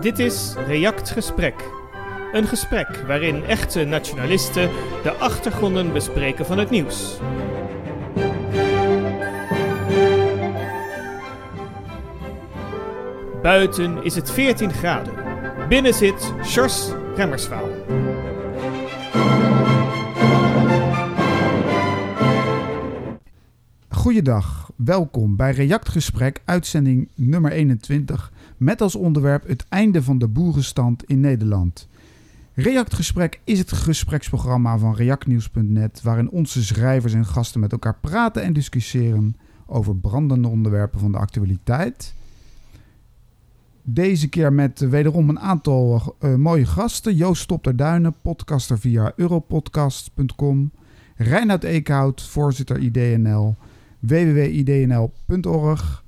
Dit is React Gesprek. Een gesprek waarin echte nationalisten de achtergronden bespreken van het nieuws. Buiten is het 14 graden. Binnen zit Sjors Remmerswaal. Goeiedag, welkom bij Reactgesprek, uitzending nummer 21, met als onderwerp het einde van de boerenstand in Nederland. Reactgesprek is het gespreksprogramma van reactnieuws.net, waarin onze schrijvers en gasten met elkaar praten en discussiëren over brandende onderwerpen van de actualiteit. Deze keer met wederom een aantal uh, mooie gasten. Joost Stopterduinen, podcaster via europodcast.com. Reinhard Eekhout, voorzitter IDNL www.idnl.org.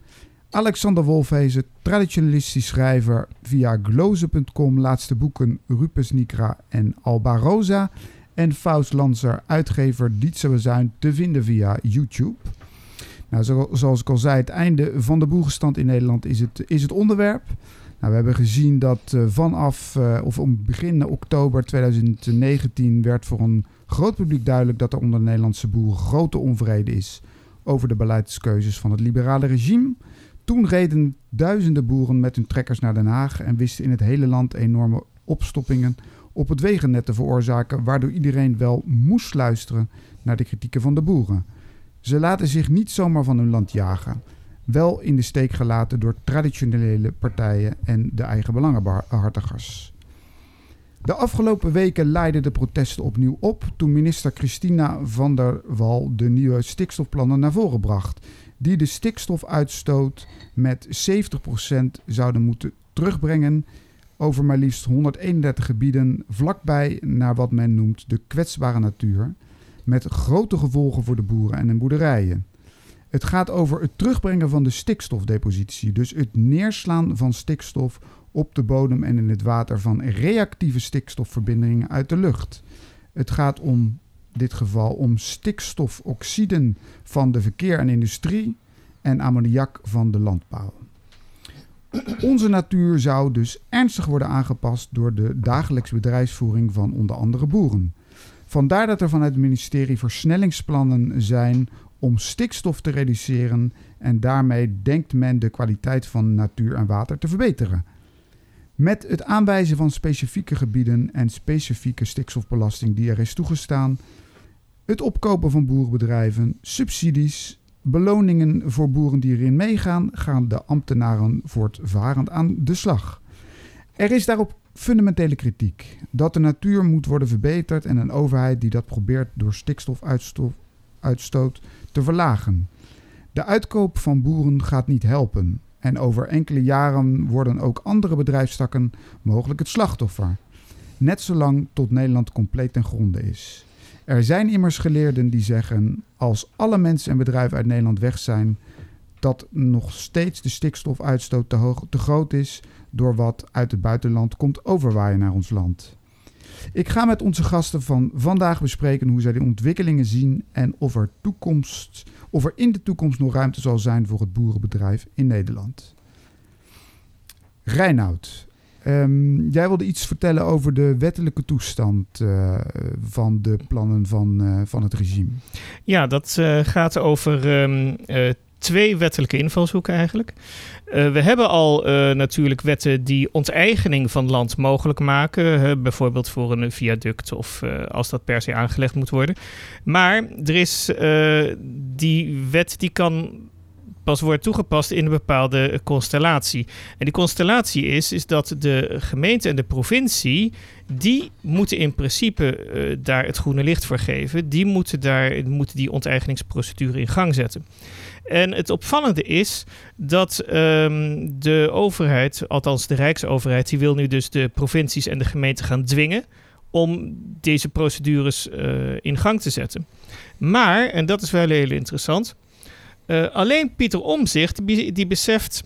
Alexander Wolfhezen, traditionalistisch schrijver via gloze.com, laatste boeken Rupes Nikra en Alba Rosa. En Faust Lanzer, uitgever Dietse Bezuin, te vinden via YouTube. Nou, zoals ik al zei, het einde van de boerenstand in Nederland is het, is het onderwerp. Nou, we hebben gezien dat uh, vanaf, uh, of om begin oktober 2019 werd voor een groot publiek duidelijk dat er onder de Nederlandse boeren grote onvrede is over de beleidskeuzes van het liberale regime. Toen reden duizenden boeren met hun trekkers naar Den Haag en wisten in het hele land enorme opstoppingen op het wegennet te veroorzaken, waardoor iedereen wel moest luisteren naar de kritieken van de boeren. Ze laten zich niet zomaar van hun land jagen, wel in de steek gelaten door traditionele partijen en de eigen belangenbehartigers. De afgelopen weken leidden de protesten opnieuw op toen minister Christina van der Wal de nieuwe stikstofplannen naar voren bracht, die de stikstofuitstoot met 70% zouden moeten terugbrengen over maar liefst 131 gebieden vlakbij naar wat men noemt de kwetsbare natuur, met grote gevolgen voor de boeren en de boerderijen. Het gaat over het terugbrengen van de stikstofdepositie, dus het neerslaan van stikstof op de bodem en in het water van reactieve stikstofverbindingen uit de lucht. Het gaat om dit geval om stikstofoxiden van de verkeer en industrie en ammoniak van de landbouw. Onze natuur zou dus ernstig worden aangepast door de dagelijkse bedrijfsvoering van onder andere boeren. Vandaar dat er vanuit het ministerie versnellingsplannen zijn om stikstof te reduceren en daarmee denkt men de kwaliteit van natuur en water te verbeteren. Met het aanwijzen van specifieke gebieden en specifieke stikstofbelasting die er is toegestaan, het opkopen van boerenbedrijven, subsidies, beloningen voor boeren die erin meegaan, gaan de ambtenaren voortvarend aan de slag. Er is daarop fundamentele kritiek dat de natuur moet worden verbeterd en een overheid die dat probeert door stikstofuitstoot te verlagen. De uitkoop van boeren gaat niet helpen. En over enkele jaren worden ook andere bedrijfstakken mogelijk het slachtoffer. Net zolang tot Nederland compleet ten gronde is. Er zijn immers geleerden die zeggen: als alle mensen en bedrijven uit Nederland weg zijn, dat nog steeds de stikstofuitstoot te, hoog, te groot is door wat uit het buitenland komt overwaaien naar ons land. Ik ga met onze gasten van vandaag bespreken hoe zij de ontwikkelingen zien en of er, toekomst, of er in de toekomst nog ruimte zal zijn voor het boerenbedrijf in Nederland. Reinoud, um, jij wilde iets vertellen over de wettelijke toestand uh, van de plannen van, uh, van het regime. Ja, dat uh, gaat over um, twee wettelijke invalshoeken eigenlijk. We hebben al natuurlijk wetten die onteigening van land mogelijk maken. Bijvoorbeeld voor een viaduct of als dat per se aangelegd moet worden. Maar er is die wet die kan pas worden toegepast in een bepaalde constellatie. En die constellatie is, is dat de gemeente en de provincie, die moeten in principe daar het groene licht voor geven. Die moeten, daar, moeten die onteigeningsprocedure in gang zetten. En het opvallende is dat um, de overheid, althans de Rijksoverheid, die wil nu dus de provincies en de gemeenten gaan dwingen om deze procedures uh, in gang te zetten. Maar, en dat is wel heel interessant, uh, alleen Pieter Omzicht die, beseft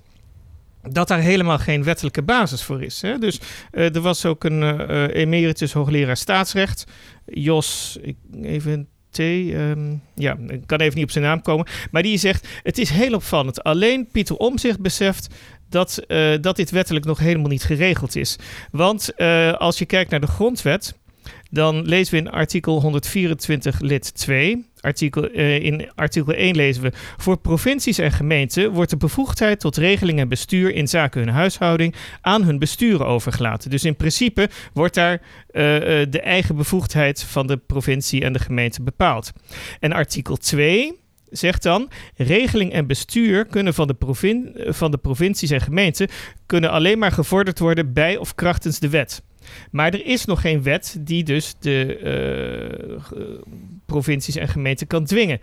dat daar helemaal geen wettelijke basis voor is. Hè? Dus uh, er was ook een uh, emeritus hoogleraar staatsrecht, Jos, ik, even Um, ja, ik kan even niet op zijn naam komen. Maar die zegt: Het is heel opvallend. Alleen Pieter Omzicht beseft dat, dat dit wettelijk nog helemaal niet geregeld is. Want als je kijkt naar de grondwet, dan lezen we in artikel 124 lid 2. Artikel, uh, in artikel 1 lezen we: Voor provincies en gemeenten wordt de bevoegdheid tot regeling en bestuur in zaken hun huishouding aan hun besturen overgelaten. Dus in principe wordt daar uh, de eigen bevoegdheid van de provincie en de gemeente bepaald. En artikel 2 zegt dan: regeling en bestuur kunnen van de, provin van de provincies en gemeenten kunnen alleen maar gevorderd worden bij of krachtens de wet. Maar er is nog geen wet die dus de uh, provincies en gemeenten kan dwingen.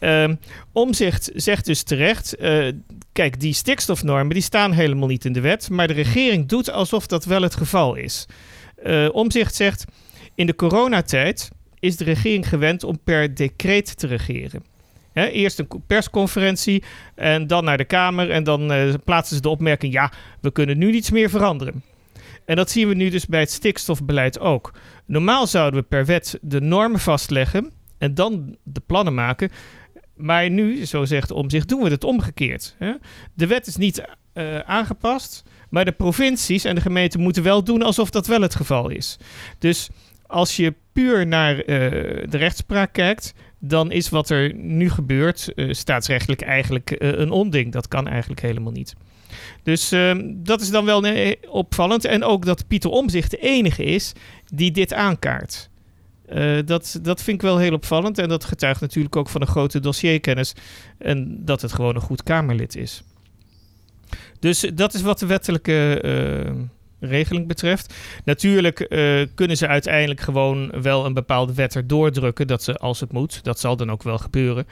Uh, Omzicht zegt dus terecht: uh, kijk, die stikstofnormen die staan helemaal niet in de wet, maar de regering doet alsof dat wel het geval is. Omzicht zegt: in de coronatijd is de regering gewend om per decreet te regeren eerst een persconferentie en dan naar de Kamer. En dan plaatsen ze de opmerking: ja, we kunnen nu niets meer veranderen. En dat zien we nu dus bij het stikstofbeleid ook. Normaal zouden we per wet de normen vastleggen en dan de plannen maken. Maar nu, zo zegt Omzicht, doen we het omgekeerd. De wet is niet uh, aangepast, maar de provincies en de gemeenten moeten wel doen alsof dat wel het geval is. Dus als je puur naar uh, de rechtspraak kijkt, dan is wat er nu gebeurt uh, staatsrechtelijk eigenlijk een onding. Dat kan eigenlijk helemaal niet. Dus uh, dat is dan wel opvallend. En ook dat Pieter Omzicht de enige is die dit aankaart. Uh, dat, dat vind ik wel heel opvallend. En dat getuigt natuurlijk ook van een grote dossierkennis. En dat het gewoon een goed Kamerlid is. Dus dat is wat de wettelijke regeling betreft. Natuurlijk kunnen ze uiteindelijk gewoon wel een bepaalde wet erdoor drukken, dat ze als het moet. Dat zal dan ook wel gebeuren.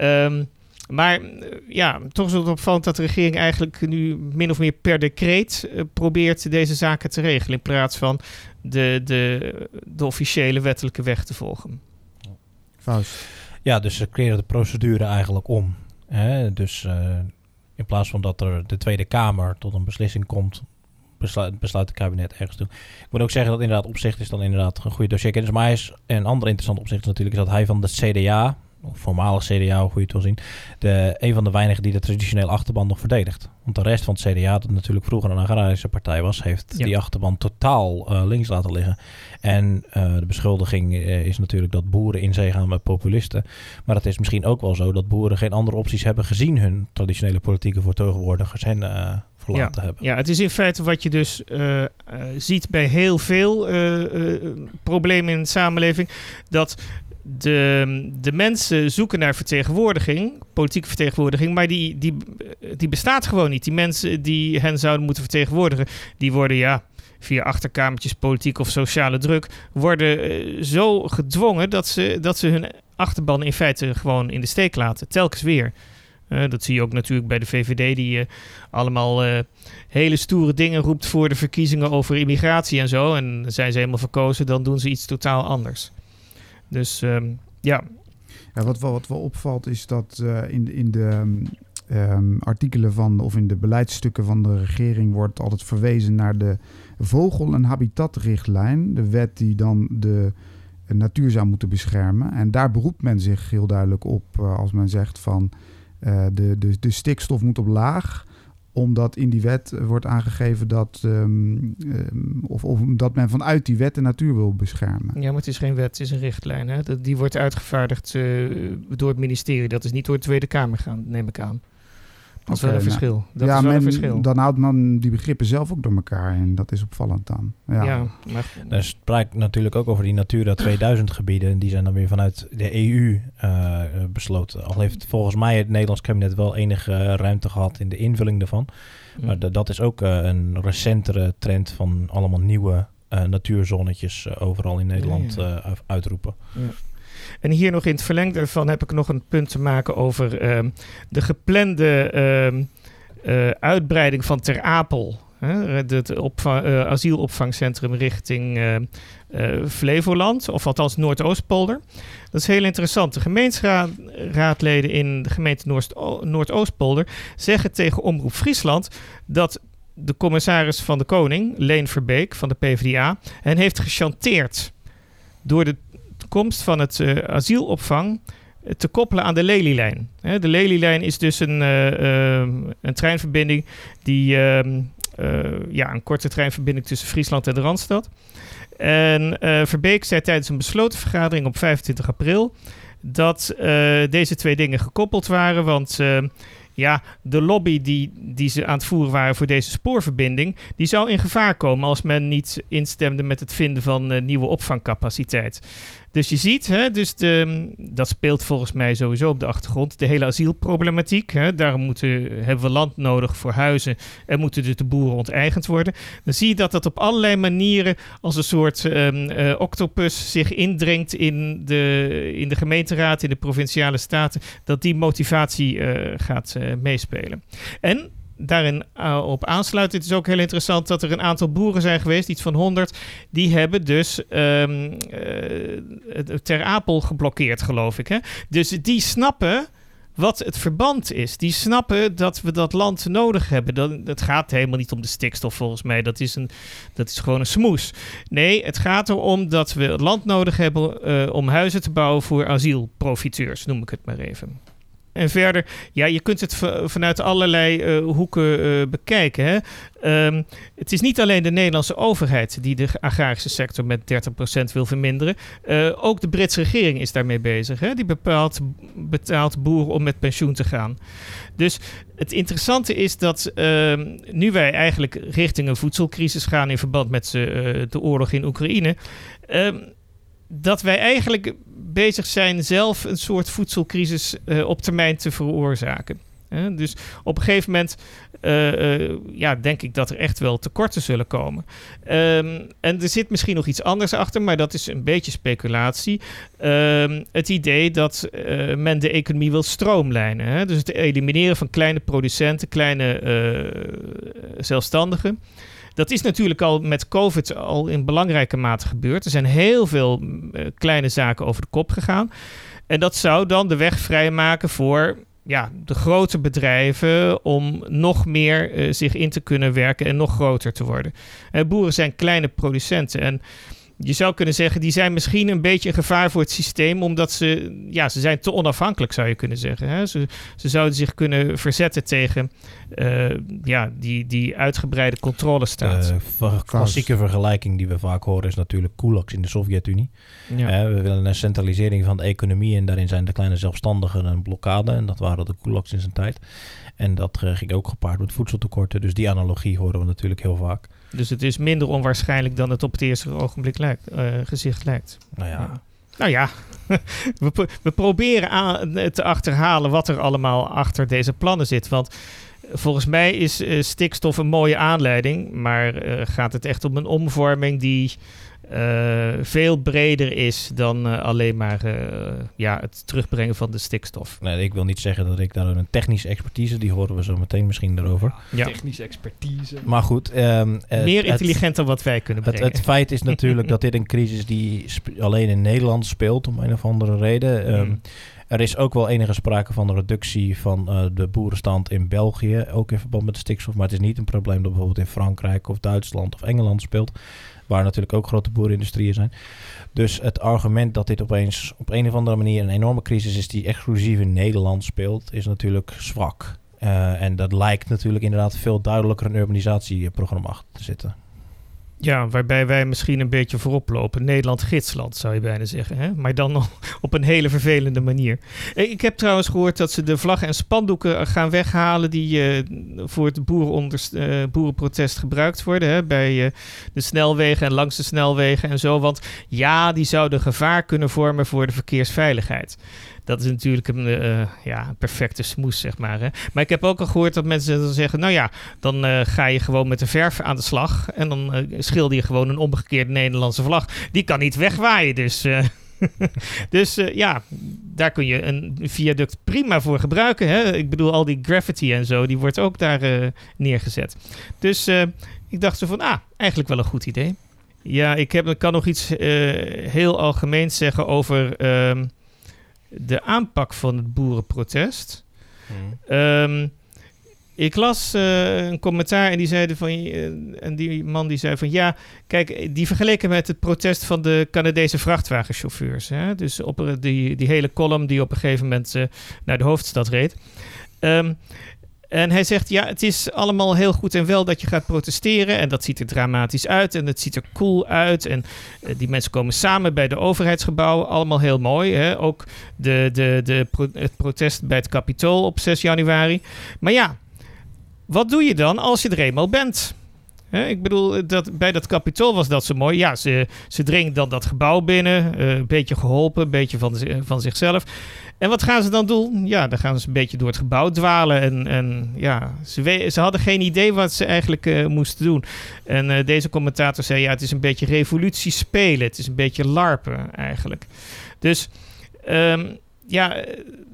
Um, maar uh, ja, toch is het opvallend dat de regering eigenlijk nu min of meer per decreet uh, probeert deze zaken te regelen. In plaats van de, de, de officiële wettelijke weg te volgen. Faust. Ja, dus ze keren de procedure eigenlijk om. Hè? Dus in plaats van dat er de Tweede Kamer tot een beslissing komt besluit, besluit het kabinet ergens toe. Ik moet ook zeggen dat inderdaad opzicht is dan inderdaad een goede dossierkennis. Maar hij is, een ander interessant opzicht is natuurlijk is dat hij van de CDA, voormalig CDA, hoe je het wil zien, de, een van de weinigen die de traditionele achterban nog verdedigt. Want de rest van het CDA, dat natuurlijk vroeger een agrarische partij was, heeft ja. die achterban totaal uh, links laten liggen. En uh, de beschuldiging uh, is natuurlijk dat boeren in zee gaan met populisten. Maar het is misschien ook wel zo dat boeren geen andere opties hebben gezien hun traditionele politieke vertegenwoordigers hen ja. te hebben. Ja, het is in feite wat je dus ziet bij heel veel problemen in de samenleving. Dat de, de mensen zoeken naar vertegenwoordiging, politieke vertegenwoordiging, maar die, die, die bestaat gewoon niet. Die mensen die hen zouden moeten vertegenwoordigen, die worden ja via achterkamertjes, politiek of sociale druk, worden zo gedwongen dat ze, dat ze hun achterban in feite gewoon in de steek laten. Telkens weer. Uh, dat zie je ook natuurlijk bij de VVD, die uh, allemaal hele stoere dingen roept voor de verkiezingen over immigratie en zo. En zijn ze helemaal verkozen, dan doen ze iets totaal anders. Dus um, ja. Wat wel, wat wel opvalt is dat in, in de um, artikelen van, of in de beleidsstukken van de regering wordt altijd verwezen naar de vogel- en habitatrichtlijn. De wet die dan de natuur zou moeten beschermen. En daar beroept men zich heel duidelijk op als men zegt van de, de, de stikstof moet op laag omdat in die wet wordt aangegeven dat, um, um, of, of dat men vanuit die wet de natuur wil beschermen. Ja, maar het is geen wet, het is een richtlijn. Hè? Dat, die wordt uitgevaardigd uh, door het ministerie. Dat is niet door de Tweede Kamer gaan, neem ik aan. Dat is wel een nou, verschil. Dat ja, is wel men, een verschil. dan houdt man die begrippen zelf ook door elkaar en dat is opvallend dan. Ja, ja maar... Er spraak natuurlijk ook over die Natura 2000 gebieden. Die zijn dan weer vanuit de EU uh, besloten. Al heeft volgens mij het Nederlands kabinet wel enige ruimte gehad in de invulling daarvan. Ja. Maar dat is ook uh, een recentere trend van allemaal nieuwe uh, natuurzonnetjes overal in Nederland ja, ja. uitroepen. En hier nog in het verlengde ervan heb ik nog een punt te maken over uh, de geplande uh, uh, uitbreiding van Ter Apel. Het uh, asielopvangcentrum richting uh, uh, Flevoland, of althans Noordoostpolder. Dat is heel interessant. De gemeenteraadleden in de gemeente Noordoostpolder zeggen tegen Omroep Friesland dat de commissaris van de Koning, Leen Verbeek van de PvdA, hen heeft gechanteerd door de komst van het uh, asielopvang te koppelen aan de Lelylijn. De Lelylijn is dus een, uh, een treinverbinding die ehm, ja, een korte treinverbinding tussen Friesland en de Randstad. En Verbeek zei tijdens een besloten vergadering op 25 april dat deze twee dingen gekoppeld waren. Want ja, de lobby die, die ze aan het voeren waren voor deze spoorverbinding, die zou in gevaar komen als men niet instemde met het vinden van nieuwe opvangcapaciteit. Dus je ziet, hè, dus de, dat speelt volgens mij sowieso op de achtergrond, de hele asielproblematiek. Hè, daarom moeten, hebben we land nodig voor huizen en moeten dus de boeren onteigend worden. Dan zie je dat dat op allerlei manieren als een soort um, uh, octopus zich indringt in de, in de gemeenteraad, in de provinciale staten, dat die motivatie uh, gaat meespelen. En daarin uh, op aansluit. Het is ook heel interessant dat er een aantal boeren zijn geweest, iets van 100, die hebben dus um, Ter Apel geblokkeerd, geloof ik. Hè? Dus die snappen wat het verband is. Die snappen dat we dat land nodig hebben. Dat, het gaat helemaal niet om de stikstof volgens mij. Dat is, een, dat is gewoon een smoes. Nee, het gaat erom dat we het land nodig hebben om huizen te bouwen voor asielprofiteurs, noem ik het maar even. En verder, ja, je kunt het vanuit allerlei uh, hoeken uh, bekijken. Hè? Um, het is niet alleen de Nederlandse overheid die de agrarische sector met 30% wil verminderen. Uh, ook de Britse regering is daarmee bezig. Hè? Die bepaalt, betaalt boeren om met pensioen te gaan. Dus het interessante is dat ehm, nu wij eigenlijk richting een voedselcrisis gaan in verband met de oorlog in Oekraïne ehm, dat wij eigenlijk bezig zijn zelf een soort voedselcrisis uh, op termijn te veroorzaken. Dus op een gegeven moment uh, ja, denk ik dat er echt wel tekorten zullen komen. Um, en er zit misschien nog iets anders achter, maar dat is een beetje speculatie. Um, het idee dat men de economie wil stroomlijnen. Hè? Dus het elimineren van kleine producenten, kleine zelfstandigen. Dat is natuurlijk al met COVID al in belangrijke mate gebeurd. Er zijn heel veel uh, kleine zaken over de kop gegaan. En dat zou dan de weg vrijmaken voor ja, de grote bedrijven om nog meer uh, zich in te kunnen werken en nog groter te worden. Uh, boeren zijn kleine producenten en je zou kunnen zeggen, die zijn misschien een beetje een gevaar voor het systeem, omdat ze, ja, ze zijn te onafhankelijk, zou je kunnen zeggen. Hè? Ze, ze zouden zich kunnen verzetten tegen uh, ja, die, die uitgebreide controlestaat. De uh, klassieke vergelijking die we vaak horen is natuurlijk kulaks in de Sovjet-Unie. Ja. Uh, we willen een centralisering van de economie en daarin zijn de kleine zelfstandigen een blokkade. En dat waren de kulaks in zijn tijd. En dat uh, ging ook gepaard met voedseltekorten. Dus die analogie horen we natuurlijk heel vaak. Dus het is minder onwaarschijnlijk dan het op het eerste ogenblik lijkt, uh, gezicht lijkt. Nou ja. ja. Nou ja, we, we proberen aan, te achterhalen wat er allemaal achter deze plannen zit. Want volgens mij is uh, stikstof een mooie aanleiding. Maar uh, gaat het echt om een omvorming die uh, veel breder is dan uh, alleen maar uh, ja, het terugbrengen van de stikstof. Nee, ik wil niet zeggen dat ik daar een technische expertise, die horen we zo meteen misschien erover. Ja. Technische expertise. Maar goed. Um, Meer intelligent dan wat wij kunnen brengen. Het, het feit is natuurlijk dat dit een crisis die alleen in Nederland speelt, om een of andere reden. Um, mm. Er is ook wel enige sprake van een reductie van uh, de boerenstand in België, ook in verband met de stikstof. Maar het is niet een probleem dat bijvoorbeeld in Frankrijk of Duitsland of Engeland speelt waar natuurlijk ook grote boerenindustrieën zijn. Dus het argument dat dit opeens op een of andere manier een enorme crisis is die exclusief in Nederland speelt, is natuurlijk zwak. Uh, en dat lijkt natuurlijk inderdaad veel duidelijker een urbanisatieprogramma achter te zitten. Ja, waarbij wij misschien een beetje voorop lopen. Nederland-gidsland zou je bijna zeggen. Hè? Maar dan op een hele vervelende manier. Ik heb trouwens gehoord dat ze de vlaggen en spandoeken gaan weghalen... die uh, voor het boerenprotest gebruikt worden. Hè? Bij de snelwegen en langs de snelwegen en zo. Want ja, die zouden gevaar kunnen vormen voor de verkeersveiligheid. Dat is natuurlijk een uh, ja, perfecte smoes, zeg maar. Hè. Maar ik heb ook al gehoord dat mensen dan zeggen... nou ja, dan uh, ga je gewoon met de verf aan de slag... en dan uh, schilder je gewoon een omgekeerde Nederlandse vlag. Die kan niet wegwaaien, dus... dus ja, daar kun je een viaduct prima voor gebruiken. Hè? Ik bedoel, al die graffiti en zo, die wordt ook daar neergezet. Dus ik dacht zo van, ah, eigenlijk wel een goed idee. Ja, ik, heb, ik kan nog iets heel algemeens zeggen over... Ehm, de aanpak van het boerenprotest. Hmm. Um, ik las eh, een commentaar en die zeiden van, eh, en die man die zei van ja, kijk, die vergeleken met het protest van de Canadese vrachtwagenchauffeurs. Hè? Dus op eh, die, die hele column die op een gegeven moment naar de hoofdstad reed. Ehm, en hij zegt, ja, het is allemaal heel goed en wel dat je gaat protesteren. En dat ziet er dramatisch uit en het ziet er cool uit. En eh, die mensen komen samen bij de overheidsgebouwen. Allemaal heel mooi. Hè? Ook de, de, de, het protest bij het Capitool op 6 januari. Maar ja, wat doe je dan als je er eenmaal bent? Ik bedoel, dat, bij dat kapitool was dat zo mooi. Ja, ze, ze dringen dan dat gebouw binnen. eh, een beetje geholpen, een beetje van, van zichzelf. En wat gaan ze dan doen? Ja, dan gaan ze een beetje door het gebouw dwalen. En, en ja, ze, ze hadden geen idee wat ze eigenlijk eh, moesten doen. En eh, deze commentator zei, ja, het is een beetje revolutie spelen. Het is een beetje larpen eigenlijk. Dus ehm, ja,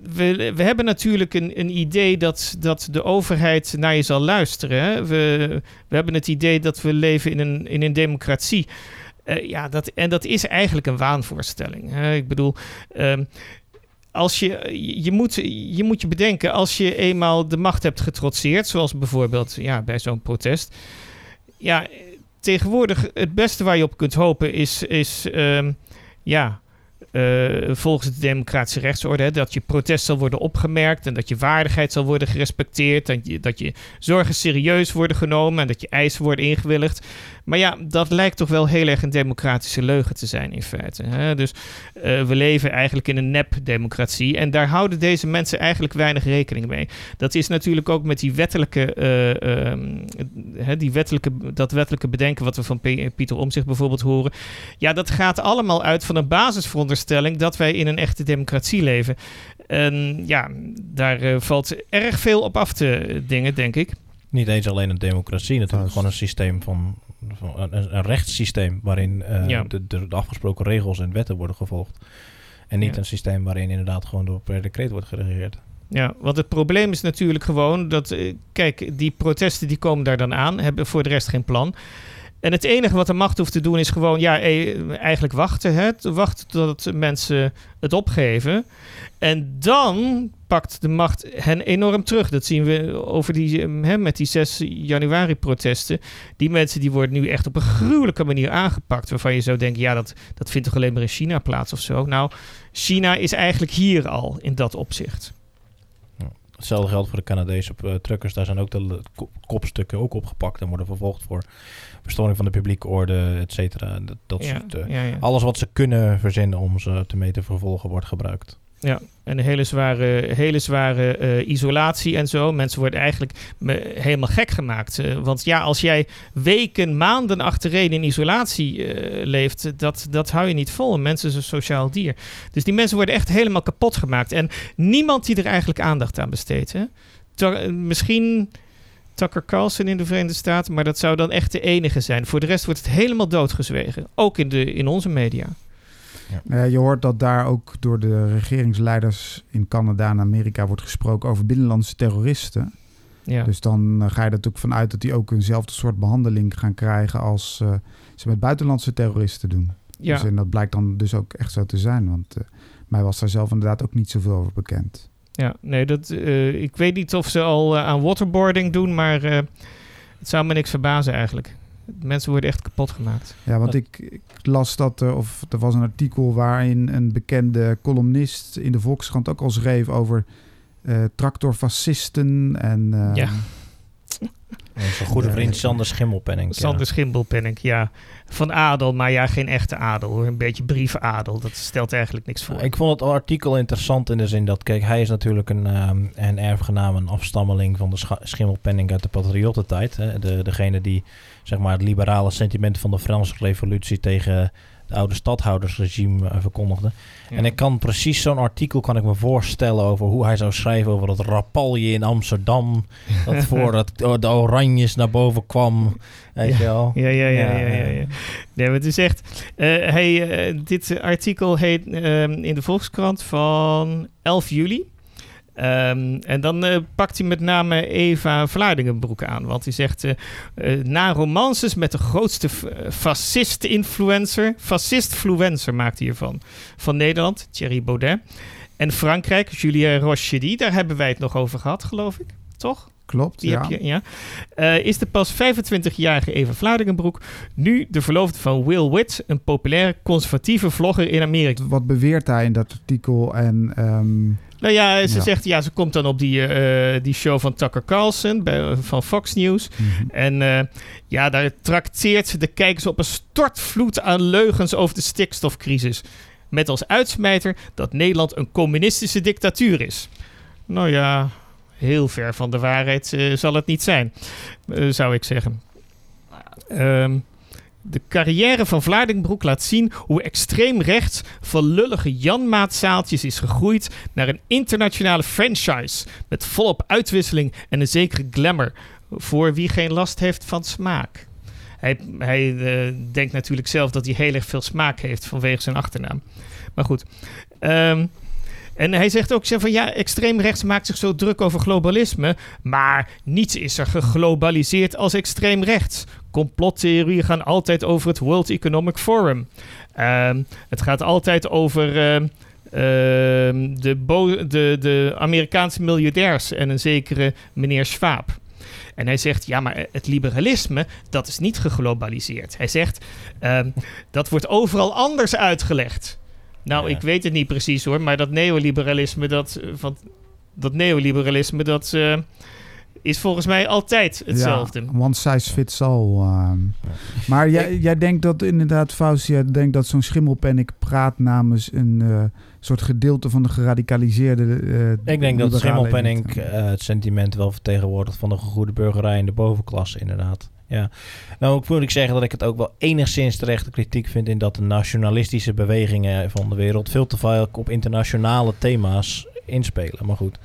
we, we hebben natuurlijk een, een idee dat, dat de overheid naar je zal luisteren. Hè? We, we hebben het idee dat we leven in een, in een democratie. Eh, ja, dat, en dat is eigenlijk een waanvoorstelling. Ik bedoel, ehm, als je, je, moet, je moet je bedenken, als je eenmaal de macht hebt getrotseerd, zoals bijvoorbeeld ja, bij zo'n protest. Ja, tegenwoordig het beste waar je op kunt hopen is, is ehm, ja, eh, volgens de democratische rechtsorde, hè, dat je protest zal worden opgemerkt en dat je waardigheid zal worden gerespecteerd, en je, dat je zorgen serieus worden genomen en dat je eisen worden ingewilligd. Maar ja, dat lijkt toch wel heel erg een democratische leugen te zijn in feite. Hè? Dus eh, we leven eigenlijk in een nep-democratie en daar houden deze mensen eigenlijk weinig rekening mee. Dat is natuurlijk ook met die wettelijke, eh, ehm, hè, die wettelijke, dat wettelijke bedenken wat we van P- Pieter Omzicht bijvoorbeeld horen. Ja, dat gaat allemaal uit van een basisveronderstelling dat wij in een echte democratie leven. En ja, daar eh, valt erg veel op af te dingen, denk ik. Niet eens alleen een democratie, natuurlijk gewoon een systeem van een, een rechtssysteem waarin eh, Ja. de, de, de afgesproken regels en wetten worden gevolgd. En niet Ja. een systeem waarin inderdaad gewoon door per decreet wordt geregeerd. Ja, want het probleem is natuurlijk gewoon dat, eh, kijk, die protesten die komen daar dan aan, hebben voor de rest geen plan. En het enige wat de macht hoeft te doen is gewoon, ja, eh, eigenlijk wachten. Hè? Wachten tot mensen het opgeven. En dan pakt de macht hen enorm terug. Dat zien we over die, eh, hè, met die 6 januari protesten. Die mensen die worden nu echt op een gruwelijke manier aangepakt. Waarvan je zou denken, ja, dat, dat vindt toch alleen maar in China plaats of zo. Nou, China is eigenlijk hier al in dat opzicht. Hetzelfde geldt voor de Canadese eh, truckers. Daar zijn ook de kopstukken ook opgepakt en worden vervolgd voor verstoring van de publieke orde, et cetera. Dat, dat ja, soort, eh, ja, ja. Alles wat ze kunnen verzinnen om ze te mee te vervolgen wordt gebruikt. Ja, en een hele zware, hele zware eh, isolatie en zo. Mensen worden eigenlijk helemaal gek gemaakt. Eh, want ja, als jij weken, maanden achtereen in isolatie leeft, dat, dat hou je niet vol. Een mens is een sociaal dier. Dus die mensen worden echt helemaal kapot gemaakt. En niemand die er eigenlijk aandacht aan besteedt. Hè? Misschien Tucker Carlson in de Verenigde Staten, maar dat zou dan echt de enige zijn. Voor de rest wordt het helemaal doodgezwegen. Ook in, de, in onze media. Nou ja, je hoort dat daar ook door de regeringsleiders in Canada en Amerika wordt gesproken over binnenlandse terroristen. Ja. Dus dan eh, ga je er natuurlijk vanuit dat die ook eenzelfde soort behandeling gaan krijgen als eh, ze met buitenlandse terroristen doen. ja. Dus, en dat blijkt dan dus ook echt zo te zijn, want eh, mij was daar zelf inderdaad ook niet zoveel over bekend. Ja, nee, dat, eh, ik weet niet of ze al eh, aan waterboarding doen, maar eh, het zou me niks verbazen eigenlijk. Mensen worden echt kapot gemaakt. Ja, want ik, ik las dat er, of er was een artikel waarin een bekende columnist in de Volkskrant ook al schreef over tractorfascisten en... eh, Ja. Onze goede vriend Sander Schimmelpenning. Sander Schimbelpenninck, ja. Van adel, maar ja, geen echte adel hoor. Een beetje briefadel. Dat stelt eigenlijk niks voor. Ik vond het artikel interessant in de zin dat, kijk, hij is natuurlijk een, ehm, een erfgenaam, een afstammeling van de Schimmelpenning uit de patriottentijd. Hè? De, degene die, zeg maar, het liberale sentiment van de Franse revolutie tegen de oude stadhoudersregime eh, verkondigde. Ja. En ik kan precies zo'n artikel kan ik me voorstellen over hoe hij zou schrijven over het rapalje in Amsterdam. Dat voor het, de Oranjes naar boven kwam. Weet je wel? Ja, ja, ja, Ja. Nee, maar het is echt... eh, eh, dit artikel heet ehm, in de Volkskrant van 11 juli. Ehm, en dan eh, pakt hij met name Eva Vlaardingenbroek aan. Want hij zegt... eh, eh, na romances met de grootste fascist-influencer... Fascist-fluencer maakt hij ervan. Van Nederland, Thierry Baudet. En Frankrijk, Julien Rochedy. Daar hebben wij het nog over gehad, geloof ik. Toch? Klopt, Die ja. heb je, ja. Is de pas 25-jarige Eva Vlaardingenbroek nu de verloofde van Will Witt, een populaire conservatieve vlogger in Amerika? Wat beweert hij in dat artikel? En ehm, Nou ja, ze Ja. zegt ja, ze komt dan op die, eh, die show van Tucker Carlson bij, van Fox News. mhm. En eh, ja, daar trakteert ze de kijkers op een stortvloed aan leugens over de stikstofcrisis. Met als uitsmijter dat Nederland een communistische dictatuur is. Nou ja, heel ver van de waarheid eh, zal het niet zijn, zou ik zeggen. Ehm, de carrière van Vlaardingbroek laat zien hoe extreem rechts van lullige Janmaatzaaltjes is gegroeid naar een internationale franchise met volop uitwisseling en een zekere glamour voor wie geen last heeft van smaak. Hij, hij eh, denkt natuurlijk zelf dat hij heel erg veel smaak heeft vanwege zijn achternaam. Maar goed. Ehm, en hij zegt ook van ja, extreem rechts maakt zich zo druk over globalisme, maar niets is er geglobaliseerd als extreem rechts. Complottheorieën gaan altijd over het World Economic Forum. Ehm, het gaat altijd over ehm, ehm, de, de, de Amerikaanse miljardairs en een zekere meneer Schwab. En hij zegt, ja, maar het liberalisme, dat is niet geglobaliseerd. Hij zegt, dat wordt overal anders uitgelegd. Nou, Ja. ik weet het niet precies hoor, maar dat neoliberalisme, dat, eh, van, dat neoliberalisme, dat eh, is volgens mij altijd hetzelfde. Ja, one size fits all. ehm. Maar jij, jij denkt dat inderdaad, Fausti, jij denkt dat zo'n schimmelpennik praat namens een eh, soort gedeelte van de geradicaliseerde. eh, Ik denk dat elite. eh, het sentiment wel vertegenwoordigt van de gegoede burgerij en de bovenklasse, inderdaad. Ja. Nou, ik moet ik zeggen dat ik het ook wel enigszins terechte kritiek vind in dat de nationalistische bewegingen van de wereld veel te vaak op internationale thema's inspelen. Maar goed.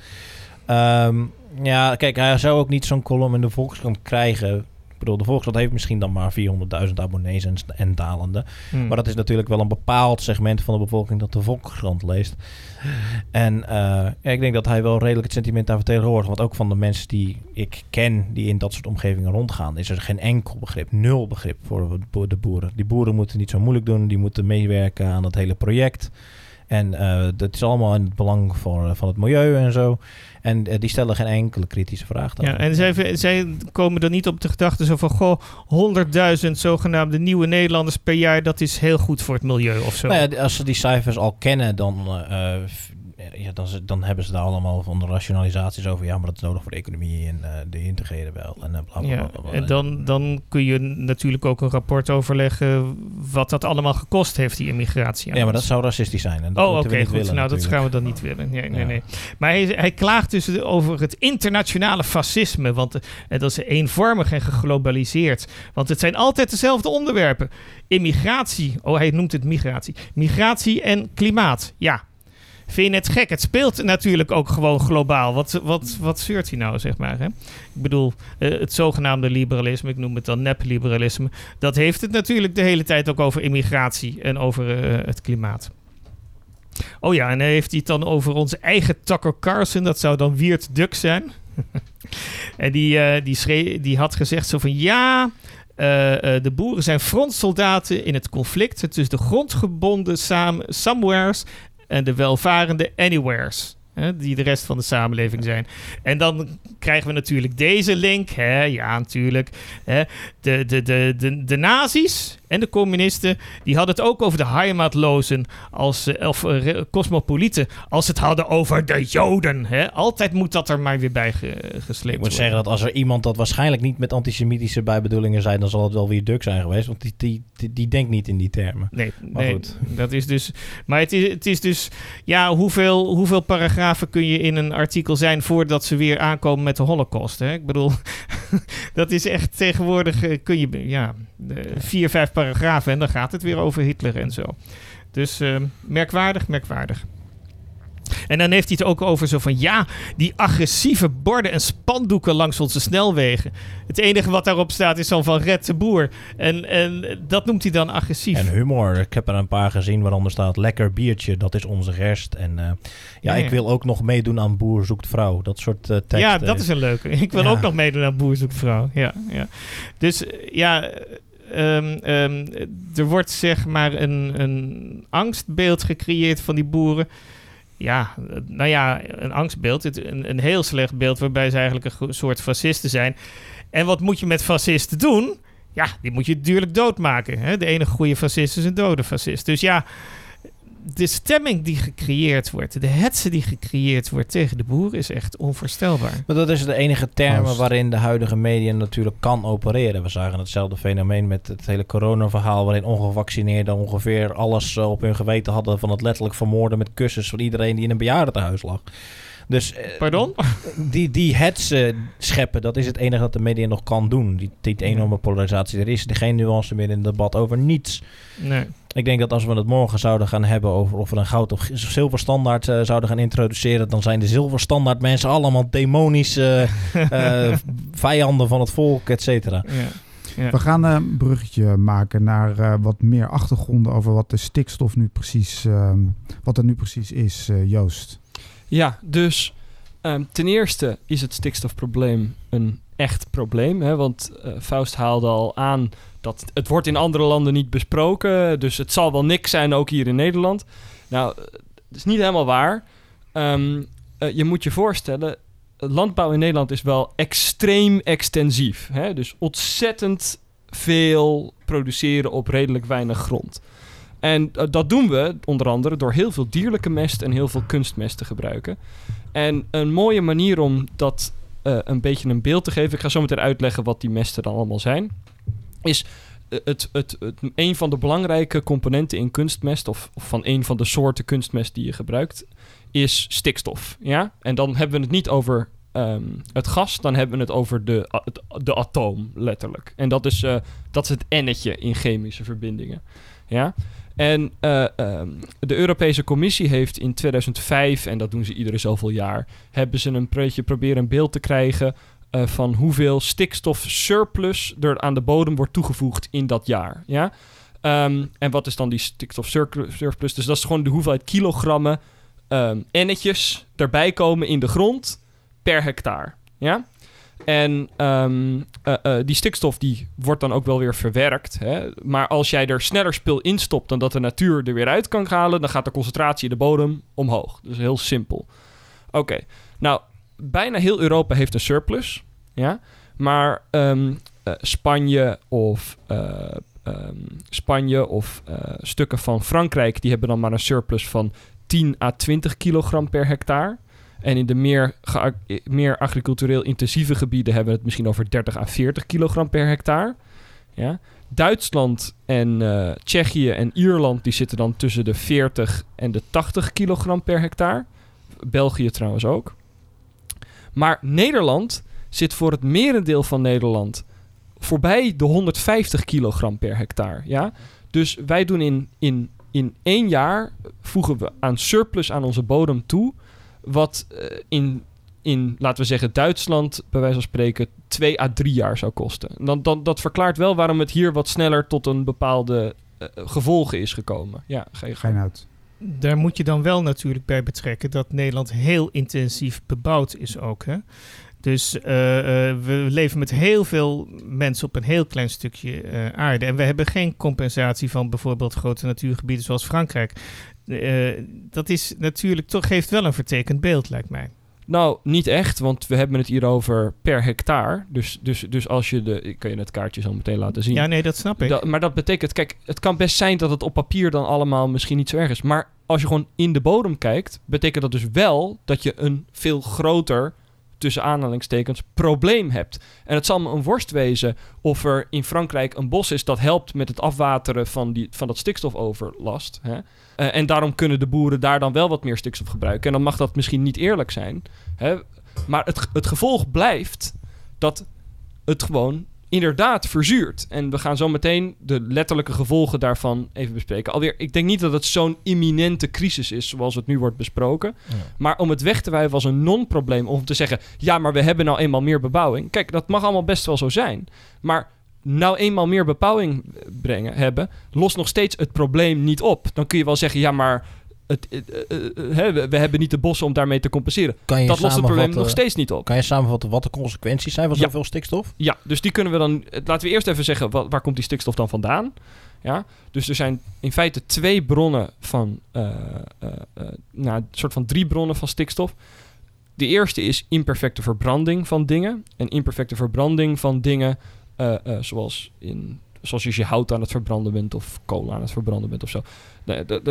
Ehm, ja, kijk, hij zou ook niet zo'n column in de Volkskrant krijgen. Ik bedoel, de Volkskrant heeft misschien dan maar 400.000 abonnees en, en dalende. Hmm. Maar dat is natuurlijk wel een bepaald segment van de bevolking dat de Volkskrant leest. En eh, ja, ik denk dat hij wel redelijk het sentiment daar vertegenwoordigt. Want ook van de mensen die ik ken, die in dat soort omgevingen rondgaan, is er geen enkel begrip, nul begrip voor de bo- de boeren. Die boeren moeten niet zo moeilijk doen, die moeten meewerken aan het hele project. En eh, dat is allemaal in het belang voor, van het milieu en zo. En eh, die stellen geen enkele kritische vraag. Ja, daarover. en zij, zij komen er niet op de gedachte zo van... goh, 100.000 zogenaamde nieuwe Nederlanders per jaar... dat is heel goed voor het milieu of zo. Nou ja, als ze die cijfers al kennen, dan, eh, eh, ja, dan, dan hebben ze daar allemaal van de rationalisaties over. Ja, maar dat is nodig voor de economie en eh, de integreerde wel. En, eh, bla, bla, Ja, bla, en dan, dan kun je natuurlijk ook een rapport overleggen... wat dat allemaal gekost heeft, die immigratie. ja, maar dat zou racistisch zijn. En dat Oh, oké, goed. willen, nou, dat gaan we dan niet willen. Nee, nee, Ja. nee. Maar hij, hij klaagt dus over het internationale fascisme. Want eh, dat is eenvormig en geglobaliseerd. Want het zijn altijd dezelfde onderwerpen. Immigratie. Oh, hij noemt het migratie. Migratie en klimaat. Ja. Vind je het gek? Het speelt natuurlijk ook gewoon globaal. Wat, wat, wat zeurt hij nou, zeg maar? Hè? Ik bedoel, eh, het zogenaamde liberalisme, ik noem het dan nep-liberalisme... dat heeft het natuurlijk de hele tijd ook over immigratie en over eh, het klimaat. Oh ja, en heeft hij het dan over onze eigen Tucker Carlson. Dat zou dan Wiert Duk zijn. en die, eh, die, die had gezegd zo van... Ja, de boeren zijn frontsoldaten in het conflict... tussen de grondgebonden sam somewheres en de welvarende anywheres. Hè, die de rest van de samenleving zijn. En dan krijgen we natuurlijk deze link. Hè, ja, natuurlijk. Hè, de, de, de, de, de nazi's en de communisten... die hadden het ook over de heimatlozen... Als, eh, of eh, re- cosmopolieten... als het hadden over de joden. Hè. Altijd moet dat er maar weer bij ge- gesleept Ik moet worden. zeggen dat als er iemand dat waarschijnlijk niet met antisemitische bijbedoelingen zei, dan zal het wel weer Duk zijn geweest. Want die, die, die, die denkt niet in die termen. Nee, Maar nee goed. dat is dus. Maar het is, het is dus. Ja, hoeveel, hoeveel paragrafen kun je in een artikel zijn voordat ze weer aankomen met de Holocaust? Hè? Ik bedoel, dat is echt tegenwoordig. eh, kun je. Ja, vier, vijf paragrafen en dan gaat het weer over Hitler en zo. Dus eh, merkwaardig, merkwaardig. En dan heeft hij het ook over zo van ja, die agressieve borden en spandoeken langs onze snelwegen. Het enige wat daarop staat is dan van red de boer. En, en dat noemt hij dan agressief. En humor. Ik heb er een paar gezien waaronder staat lekker biertje, dat is onze gerst. En eh, ja, ik wil ook nog meedoen aan Boer zoekt vrouw. Dat soort eh teksten. Ja, dat is een leuke. Ik wil Ja. ook nog meedoen aan Boer zoekt vrouw. Ja, ja. Dus eh, ja, eh, ehm, ehm, er wordt zeg maar een, een angstbeeld gecreëerd van die boeren. Ja, nou ja, een angstbeeld. Een, een heel slecht beeld waarbij ze eigenlijk een soort fascisten zijn. En wat moet je met fascisten doen? Ja, die moet je natuurlijk doodmaken. Hè? De enige goede fascist is een dode fascist. Dus ja, de stemming die gecreëerd wordt, de hetze die gecreëerd wordt tegen de boeren is echt onvoorstelbaar. Maar dat is de enige termen waarin de huidige media natuurlijk kan opereren. We zagen hetzelfde fenomeen met het hele coronaverhaal... waarin ongevaccineerden ongeveer alles eh, op hun geweten hadden... van het letterlijk vermoorden met kussens van iedereen die in een bejaardentehuis lag. Dus eh, Pardon? die, die hetze scheppen, dat is het enige dat de media nog kan doen. Die, die enorme polarisatie. Er is geen nuance meer in het debat over niets. Nee. Ik denk dat als we het morgen zouden gaan hebben over of we een goud of zilverstandaard eh, zouden gaan introduceren, dan zijn de zilverstandaard mensen allemaal demonische eh, vijanden van het volk, et cetera. Ja. Ja. We gaan eh, een bruggetje maken naar eh, wat meer achtergronden over wat de stikstof nu precies, ehm, wat het nu precies is, eh, Joost. Ja, dus ehm, ten eerste is het stikstofprobleem een echt probleem. Hè? Want eh, Faust haalde al aan dat het wordt in andere landen niet besproken. Dus het zal wel niks zijn, ook hier in Nederland. Nou, dat is niet helemaal waar. Ehm, eh, je moet je voorstellen, landbouw in Nederland is wel extreem extensief. Hè? Dus ontzettend veel produceren op redelijk weinig grond. En eh, dat doen we onder andere door heel veel dierlijke mest en heel veel kunstmest te gebruiken. En een mooie manier om dat eh, een beetje een beeld te geven, ik ga zo meteen uitleggen wat die mesten dan allemaal zijn, is eh, het, het, het, een van de belangrijke componenten in kunstmest, of, of van een van de soorten kunstmest die je gebruikt, is stikstof. Ja? En dan hebben we het niet over ehm, het gas, dan hebben we het over de, de atoom, letterlijk. En dat is, eh, dat is het ennetje in chemische verbindingen. Ja? En eh, ehm, de Europese Commissie heeft in 2005, en dat doen ze iedere zoveel jaar, hebben ze een beetje proberen een beeld te krijgen eh, van hoeveel stikstof surplus er aan de bodem wordt toegevoegd in dat jaar. Ja? Ehm, en wat is dan die stikstof surplus? Dus dat is gewoon de hoeveelheid kilogrammen ehm ennetjes erbij komen in de grond per hectare. Ja? En ehm, eh, eh, die stikstof die wordt dan ook wel weer verwerkt. Hè? Maar als jij er sneller spul in stopt dan dat de natuur er weer uit kan halen, dan gaat de concentratie in de bodem omhoog. Dus heel simpel. Oké, nou, bijna heel Europa heeft een surplus. Ja? Maar ehm, eh, Spanje of eh, ehm, Spanje of eh, stukken van Frankrijk, die hebben dan maar een surplus van 10 à 20 kilogram per hectare. En in de meer, meer agricultureel intensieve gebieden hebben we het misschien over 30 à 40 kilogram per hectare. Ja. Duitsland en Tsjechië en Ierland die zitten dan tussen de 40 en de 80 kilogram per hectare. België trouwens ook. Maar Nederland zit voor het merendeel van Nederland voorbij de 150 kilogram per hectare. Ja? Dus wij doen in, in, in één jaar voegen we aan surplus aan onze bodem toe. Wat eh, in, in, laten we zeggen, Duitsland, bij wijze van spreken, twee à drie jaar zou kosten. Dan, dan, dat verklaart wel waarom het hier wat sneller tot een bepaalde eh, gevolgen is gekomen. Ja, ga gang. uit. Daar moet je dan wel natuurlijk bij betrekken dat Nederland heel intensief bebouwd is ook. Hè? Dus eh, eh, we leven met heel veel mensen op een heel klein stukje eh, aarde. En we hebben geen compensatie van bijvoorbeeld grote natuurgebieden zoals Frankrijk. Dat is natuurlijk toch, geeft wel een vertekend beeld, lijkt mij. Nou, niet echt, want we hebben het hier over per hectare. Dus, dus, dus als je de... Ik kan je het kaartje zo meteen laten zien. Ja, nee, dat snap ik. Da- maar dat betekent, kijk, het kan best zijn dat het op papier dan allemaal misschien niet zo erg is. Maar als je gewoon in de bodem kijkt, betekent dat dus wel dat je een veel groter, tussen aanhalingstekens, probleem hebt. En het zal me een worst wezen of er in Frankrijk een bos is dat helpt met het afwateren van, die, van dat stikstofoverlast. Hè? Eh, en daarom kunnen de boeren daar dan wel wat meer stikstof gebruiken. En dan mag dat misschien niet eerlijk zijn. Hè? Maar het, het gevolg blijft dat het gewoon inderdaad verzuurt. En we gaan zo meteen de letterlijke gevolgen daarvan even bespreken. Alweer, ik denk niet dat het zo'n imminente crisis is zoals het nu wordt besproken. Ja. Maar om het weg te wijven als een non-probleem, om te zeggen, ja, maar we hebben nou eenmaal meer bebouwing. Kijk, dat mag allemaal best wel zo zijn. Maar nou eenmaal meer bebouwing brengen, hebben, lost nog steeds het probleem niet op. Dan kun je wel zeggen, ja, maar het, eh, eh, eh, we, hebben niet de bossen om daarmee te compenseren. Dat lost het probleem nog steeds niet op. Kan je samenvatten wat de consequenties zijn van Ja. zoveel stikstof? Ja, dus die kunnen we dan. Laten we eerst even zeggen, wa- waar komt die stikstof dan vandaan? Ja, dus er zijn in feite twee bronnen van. eh, nou, een soort van drie bronnen van stikstof. De eerste is imperfecte verbranding van dingen. En imperfecte verbranding van dingen, zoals, in, zoals als je hout aan het verbranden bent of kolen aan het verbranden bent of zo.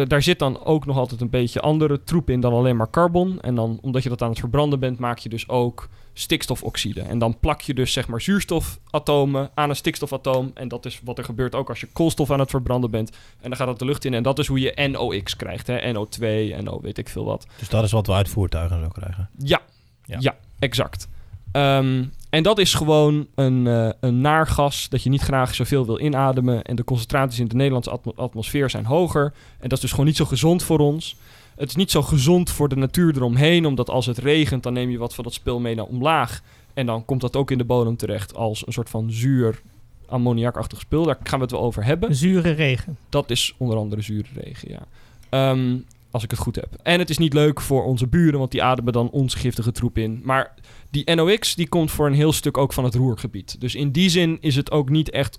Daar zit dan ook nog altijd een beetje andere troep in dan alleen maar carbon. En dan, omdat je dat aan het verbranden bent, maak je dus ook stikstofoxide. En dan plak je dus zeg maar zuurstofatomen aan een stikstofatoom. En dat is wat er gebeurt ook als je koolstof aan het verbranden bent. En dan gaat dat de lucht in. En dat is hoe je NOx krijgt. Hè? NO2, NO weet ik veel wat. Dus dat is wat we uit voertuigen zo krijgen. Ja, Ja. ja. exact. Ehm, en dat is gewoon een, eh een naar gas dat je niet graag zoveel wil inademen. En de concentraties in de Nederlandse atmo- atmosfeer zijn hoger. En dat is dus gewoon niet zo gezond voor ons. Het is niet zo gezond voor de natuur eromheen, omdat als het regent, dan neem je wat van dat spul mee naar omlaag. En dan komt dat ook in de bodem terecht als een soort van zuur ammoniakachtig spul. Daar gaan we het wel over hebben. Zure regen. Dat is onder andere zure regen, ja. Ehm, als ik het goed heb. En het is niet leuk voor onze buren, want die ademen dan onze giftige troep in. Maar die NOx die komt voor een heel stuk ook van het roergebied. Dus in die zin is het ook niet echt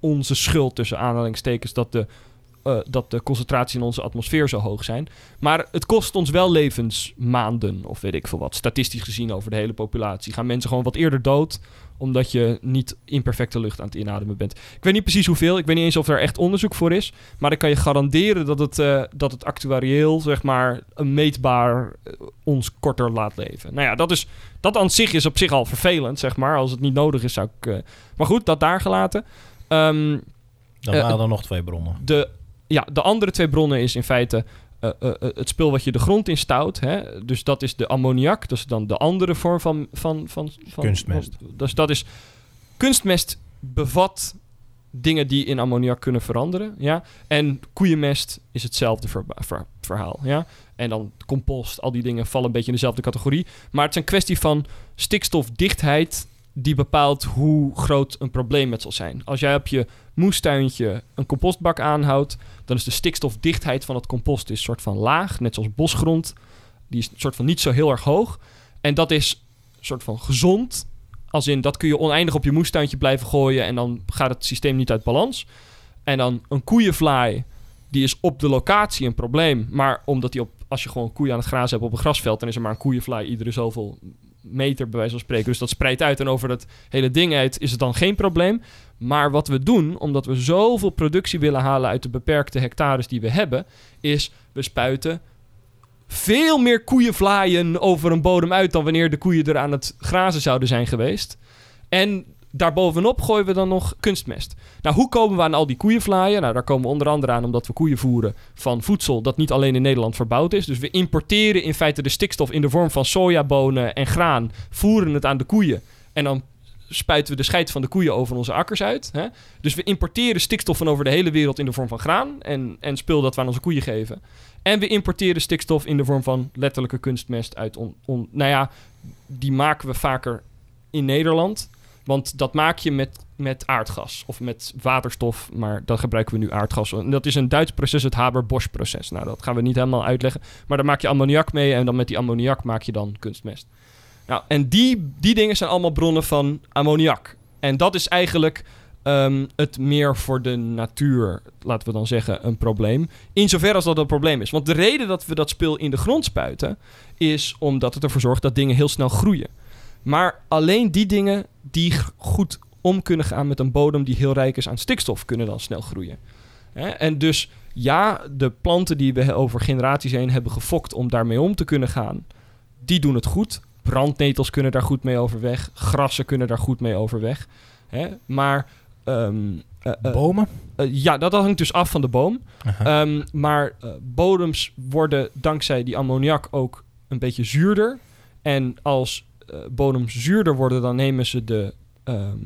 onze schuld tussen aanhalingstekens dat de, eh, dat de concentratie in onze atmosfeer zo hoog zijn. Maar het kost ons wel levensmaanden, of weet ik veel wat. Statistisch gezien over de hele populatie gaan mensen gewoon wat eerder dood omdat je niet imperfecte lucht aan het inademen bent. Ik weet niet precies hoeveel. Ik weet niet eens of er echt onderzoek voor is. Maar ik kan je garanderen dat het, eh, dat het actuarieel, zeg maar, een meetbaar eh, ons korter laat leven. Nou ja, dat, is, dat aan zich is op zich al vervelend, zeg maar. Als het niet nodig is, zou ik... eh, Maar goed, dat daar gelaten. Ehm, Dan waren er nog twee bronnen. de, ja, de andere twee bronnen is in feite eh, eh, eh, het spul wat je de grond in stout. Hè? Dus dat is de ammoniak. Dat is dan de andere vorm van... van, van, van Kunstmest. van- dus dat is... Kunstmest bevat dingen die in ammoniak kunnen veranderen. Ja? En koeienmest is hetzelfde ver- ver- verhaal. Ja? En dan compost, al die dingen vallen een beetje in dezelfde categorie. Maar het is een kwestie van stikstofdichtheid die bepaalt hoe groot een probleem het zal zijn. Als jij op je moestuintje een compostbak aanhoudt, dan is de stikstofdichtheid van het compost is soort van laag, net zoals bosgrond. Die is soort van niet zo heel erg hoog. En dat is soort van gezond. Als in, dat kun je oneindig op je moestuintje blijven gooien en dan gaat het systeem niet uit balans. En dan een koeienvlaai, die is op de locatie een probleem. Maar omdat die op, als je gewoon koeien aan het grazen hebt op een grasveld, dan is er maar een koeienvlaai iedere zoveel meter, bij wijze van spreken. Dus dat spreidt uit en over dat hele ding uit is het dan geen probleem. Maar wat we doen, omdat we zoveel productie willen halen uit de beperkte hectares die we hebben, is we spuiten veel meer koeienvlaaien over een bodem uit dan wanneer de koeien er aan het grazen zouden zijn geweest. En daarbovenop gooien we dan nog kunstmest. Nou, hoe komen we aan al die koeienvlaaien? Nou, daar komen we onder andere aan omdat we koeien voeren van voedsel dat niet alleen in Nederland verbouwd is. Dus we importeren in feite de stikstof in de vorm van sojabonen en graan, voeren het aan de koeien en dan spuiten we de scheid van de koeien over onze akkers uit. Hè? Dus we importeren stikstof van over de hele wereld in de vorm van graan en, en spul dat we aan onze koeien geven. En we importeren stikstof in de vorm van letterlijke kunstmest uit on, on- nou ja, die maken we vaker in Nederland. Want dat maak je met, met aardgas of met waterstof, maar dan gebruiken we nu aardgas. En dat is een Duits proces, het Haber-Bosch-proces. Nou, dat gaan we niet helemaal uitleggen. Maar daar maak je ammoniak mee en dan met die ammoniak maak je dan kunstmest. Nou, en die, die dingen zijn allemaal bronnen van ammoniak. En dat is eigenlijk ehm, het meer voor de natuur, laten we dan zeggen, een probleem. In zover als dat een probleem is. Want de reden dat we dat spul in de grond spuiten, is omdat het ervoor zorgt dat dingen heel snel groeien. Maar alleen die dingen die goed om kunnen gaan met een bodem die heel rijk is aan stikstof, kunnen dan snel groeien. Hè? En dus ja, de planten die we over generaties heen hebben gefokt om daarmee om te kunnen gaan, die doen het goed. Brandnetels kunnen daar goed mee overweg. Grassen kunnen daar goed mee overweg. Hè? Maar ehm, eh, eh, Bomen? eh, ja, dat hangt dus af van de boom. Ehm, maar bodems worden dankzij die ammoniak ook een beetje zuurder. En als eh, bodems zuurder worden, dan nemen ze de ehm,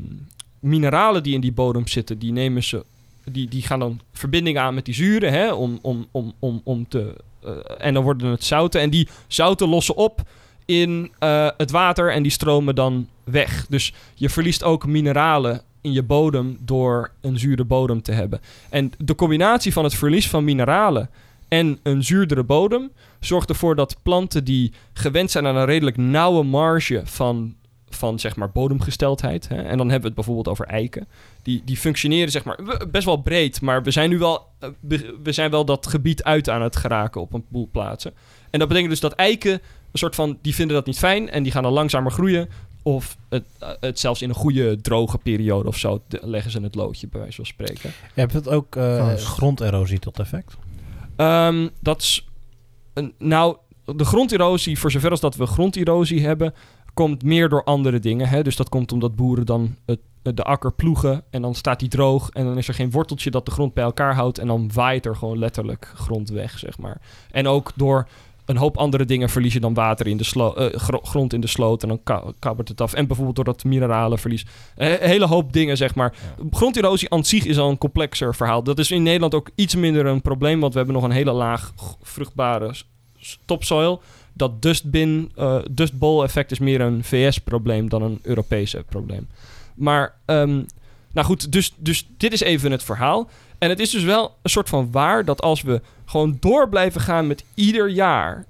mineralen die in die bodem zitten, die nemen ze. Die, die gaan dan verbinding aan met die zuren, hè, om, om, om, om, om te. eh, en dan worden het zouten. En die zouten lossen op in eh, het water en die stromen dan weg. Dus je verliest ook mineralen in je bodem door een zure bodem te hebben. En de combinatie van het verlies van mineralen en een zuurdere bodem zorgt ervoor dat planten die gewend zijn aan een redelijk nauwe marge van, van zeg maar bodemgesteldheid. Hè, en dan hebben we het bijvoorbeeld over eiken. Die, die functioneren zeg maar best wel breed, maar we zijn nu wel, eh, we zijn wel dat gebied uit aan het geraken op een boel plaatsen. En dat betekent dus dat eiken een soort van, die vinden dat niet fijn en die gaan dan langzamer groeien. Of het, eh, het zelfs in een goede droge periode of zo leggen ze het loodje, bij wijze van spreken. Heb het ook eh, Vast. gronderosie tot effect? Ehm, dat is. Een, nou, de gronderosie, voor zover als dat we gronderosie hebben, komt meer door andere dingen. Hè? Dus dat komt omdat boeren dan het, de akker ploegen en dan staat die droog en dan is er geen worteltje dat de grond bij elkaar houdt en dan waait er gewoon letterlijk grond weg, zeg maar. En ook door een hoop andere dingen verlies je dan water in de eh, gro- grond in de sloot en dan ka- kabbert het af. En bijvoorbeeld door dat mineralenverlies. Een hele hoop dingen, zeg maar. Gronderosie aan zich is al een complexer verhaal. Dat is in Nederland ook iets minder een probleem, want we hebben nog een hele laag vruchtbare topsoil. Dat dustbin, eh dust bowl effect is meer een VS-probleem dan een Europese probleem. Maar, ehm, nou goed, dus, dus dit is even het verhaal. En het is dus wel een soort van waar dat als we gewoon door blijven gaan met ieder jaar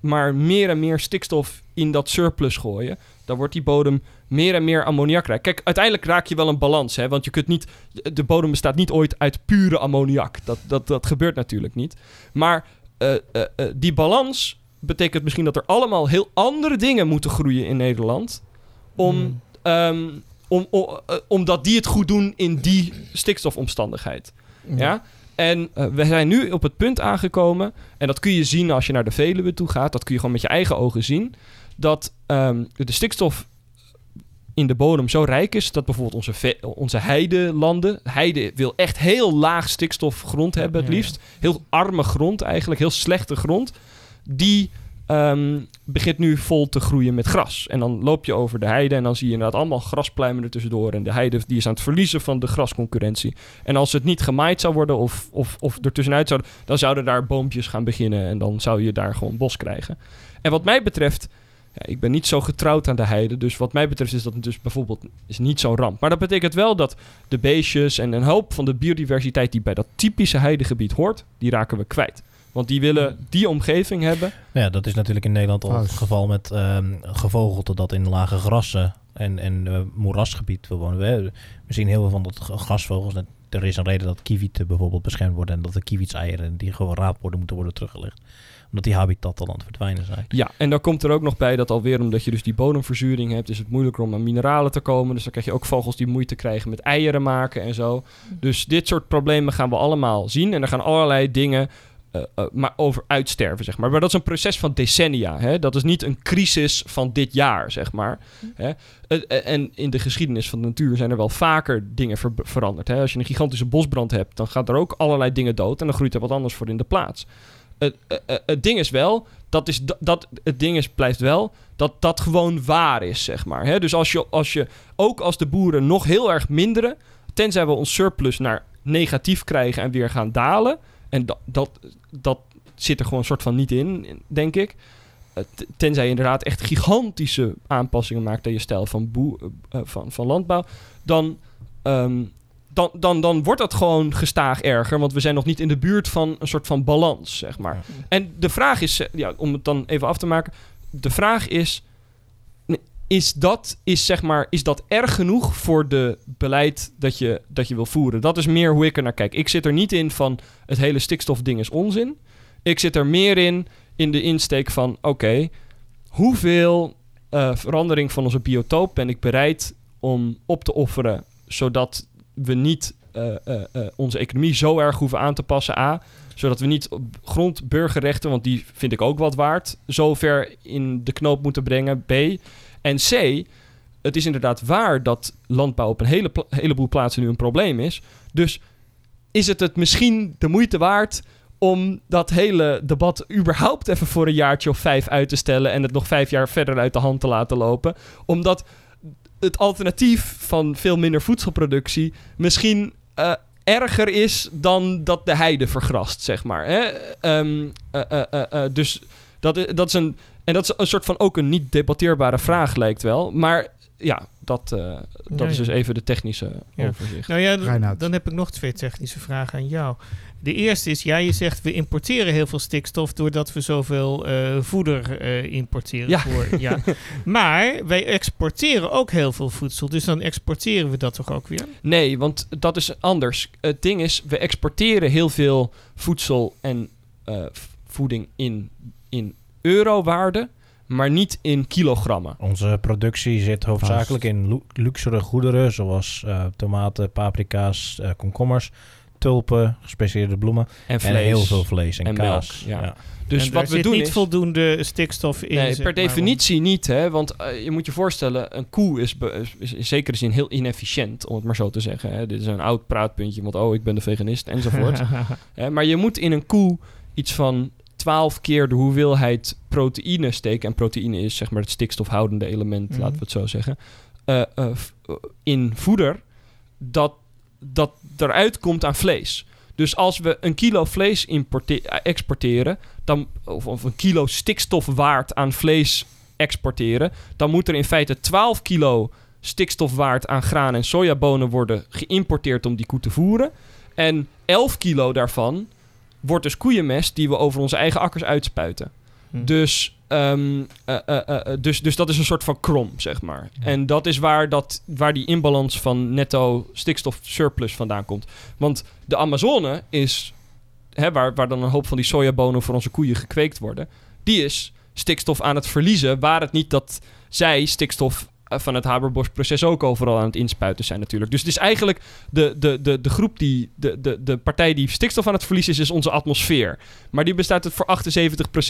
maar meer en meer stikstof in dat surplus gooien, dan wordt die bodem meer en meer ammoniak rijk. Kijk, uiteindelijk raak je wel een balans, hè, want je kunt niet, de bodem bestaat niet ooit uit pure ammoniak. Dat, dat, dat gebeurt natuurlijk niet. Maar eh, eh, eh, die balans betekent misschien dat er allemaal heel andere dingen moeten groeien in Nederland om Hmm. Ehm, om, om, omdat die het goed doen in die stikstofomstandigheid. Ja? En eh, we zijn nu op het punt aangekomen, en dat kun je zien als je naar de Veluwe toe gaat, dat kun je gewoon met je eigen ogen zien, dat ehm, de stikstof in de bodem zo rijk is dat bijvoorbeeld onze, ve- onze heidelanden, heide wil echt heel laag stikstofgrond hebben het liefst, heel arme grond eigenlijk, heel slechte grond, die ehm, begint nu vol te groeien met gras. En dan loop je over de heide en dan zie je inderdaad allemaal graspluimen er tussendoor. En de heide die is aan het verliezen van de grasconcurrentie. En als het niet gemaaid zou worden of, of, of er tussenuit zouden... dan zouden daar boompjes gaan beginnen en dan zou je daar gewoon bos krijgen. En wat mij betreft... Ja, ik ben niet zo getrouwd aan de heide, dus wat mij betreft is dat dus bijvoorbeeld is niet zo'n ramp. Maar dat betekent wel dat de beestjes en een hoop van de biodiversiteit die bij dat typische heidegebied hoort, die raken we kwijt. Want die willen die omgeving hebben. Nou ja, dat is natuurlijk in Nederland al het geval met ehm, gevogelte dat in lage grassen en, en eh, moerasgebied wonen. We, we zien heel veel van dat grasvogels. Er is een reden dat kievieten bijvoorbeeld beschermd worden en dat de kievietseieren die gewoon raap worden moeten worden teruggelegd. Omdat die habitat al aan het verdwijnen zijn. Ja, en dan komt er ook nog bij dat alweer omdat je dus die bodemverzuring hebt, is het moeilijker om aan mineralen te komen. Dus dan krijg je ook vogels die moeite krijgen met eieren maken en zo. Dus dit soort problemen gaan we allemaal zien. En er gaan allerlei dingen eh, eh, maar over uitsterven, zeg maar. Maar dat is een proces van decennia. Hè? Dat is niet een crisis van dit jaar, zeg maar. Hè? Eh, en in de geschiedenis van de natuur zijn er wel vaker dingen ver- veranderd. Hè? Als je een gigantische bosbrand hebt, dan gaan er ook allerlei dingen dood. En dan groeit er wat anders voor in de plaats. Het, ding is wel, dat is, dat- het ding is, blijft wel, dat dat gewoon waar is, zeg maar. Dus als je, als je, ook als de boeren nog heel erg minderen, tenzij we ons surplus naar negatief krijgen en weer gaan dalen, en dat, dat, dat zit er gewoon een soort van niet in, denk ik. Eh, Tenzij je inderdaad echt gigantische aanpassingen maakt aan je stijl van, boe, eh, eh, van, van landbouw, dan, ehm, dan, dan, dan wordt dat gewoon gestaag erger. Want we zijn nog niet in de buurt van een soort van balans, zeg maar. Ja. En de vraag is, ja, om het dan even af te maken. De vraag is, is dat, is, zeg maar, is dat erg genoeg voor de beleid dat je, dat je wil voeren? Dat is meer hoe ik er naar kijk. Ik zit er niet in van het hele stikstofding is onzin. Ik zit er meer in, in de insteek van, oké, hoeveel eh, verandering van onze biotoop ben ik bereid om op te offeren, zodat we niet eh, eh, onze economie zo erg hoeven aan te passen, A. Zodat we niet op grond, burgerrechten, want die vind ik ook wat waard, zo ver in de knoop moeten brengen, B. En C, het is inderdaad waar dat landbouw op een hele heleboel plaatsen nu een probleem is. Dus is het het misschien de moeite waard om dat hele debat überhaupt even voor een jaartje of vijf uit te stellen en het nog vijf jaar verder uit de hand te laten lopen? Omdat het alternatief van veel minder voedselproductie misschien eh, erger is dan dat de heide vergrast, zeg maar. Hè? Ehm, eh, eh, dus dat, dat is een. En dat is een soort van ook een niet debatteerbare vraag, lijkt wel. Maar ja, Dat, eh, dat Ja, is dus even de technische Ja. overzicht. Nou ja, dan heb ik nog twee technische vragen aan jou. De eerste is, ja, je zegt we importeren heel veel stikstof doordat we zoveel eh, voeder eh, importeren. Ja. Voor, ja. Maar wij exporteren ook heel veel voedsel, dus dan exporteren we dat toch ook weer? Nee, want dat is anders. Het ding is, we exporteren heel veel voedsel en eh, voeding in, in eurowaarde, maar niet in kilogrammen. Onze productie zit hoofdzakelijk in lu- luxere goederen zoals eh, tomaten, paprika's, eh, komkommers, tulpen, gespecialiseerde bloemen En heel veel vlees en, en kaas. melk, ja. Dus en wat we zit doen niet is... voldoende stikstof in. Nee, per maar, definitie niet, hè? Want eh, je moet je voorstellen, een koe is, in zekere zin heel inefficiënt, om het maar zo te zeggen. Hè? Dit is een oud praatpuntje, want oh, ik ben de veganist, enzovoort. Hè, maar je moet in een koe iets van 12 keer de hoeveelheid proteïne steken. En proteïne is zeg maar het stikstofhoudende element, Mhm. laten we het zo zeggen. eh, eh, eh, in voeder dat, dat eruit komt aan vlees. Dus als we een kilo vlees exporteren, dan, of, of een kilo stikstof waard aan vlees exporteren, dan moet er in feite 12 kilo stikstof waard aan graan en sojabonen worden geïmporteerd om die koe te voeren. En 11 kilo daarvan wordt dus koeienmest die we over onze eigen akkers uitspuiten. Hm. Dus, ehm, eh, eh, eh, dus, dus dat is een soort van krom, zeg maar. En dat is waar, dat, waar die inbalans van netto stikstof surplus vandaan komt. Want de Amazone is, hè, waar, waar dan een hoop van die sojabonen voor onze koeien gekweekt worden, die is stikstof aan het verliezen, waar het niet dat zij stikstof van het Haber-Bosch-proces ook overal aan het inspuiten zijn natuurlijk. Dus het is eigenlijk de, de, de, de groep die, de, de, de partij die stikstof aan het verliezen is, is onze atmosfeer. Maar die bestaat het voor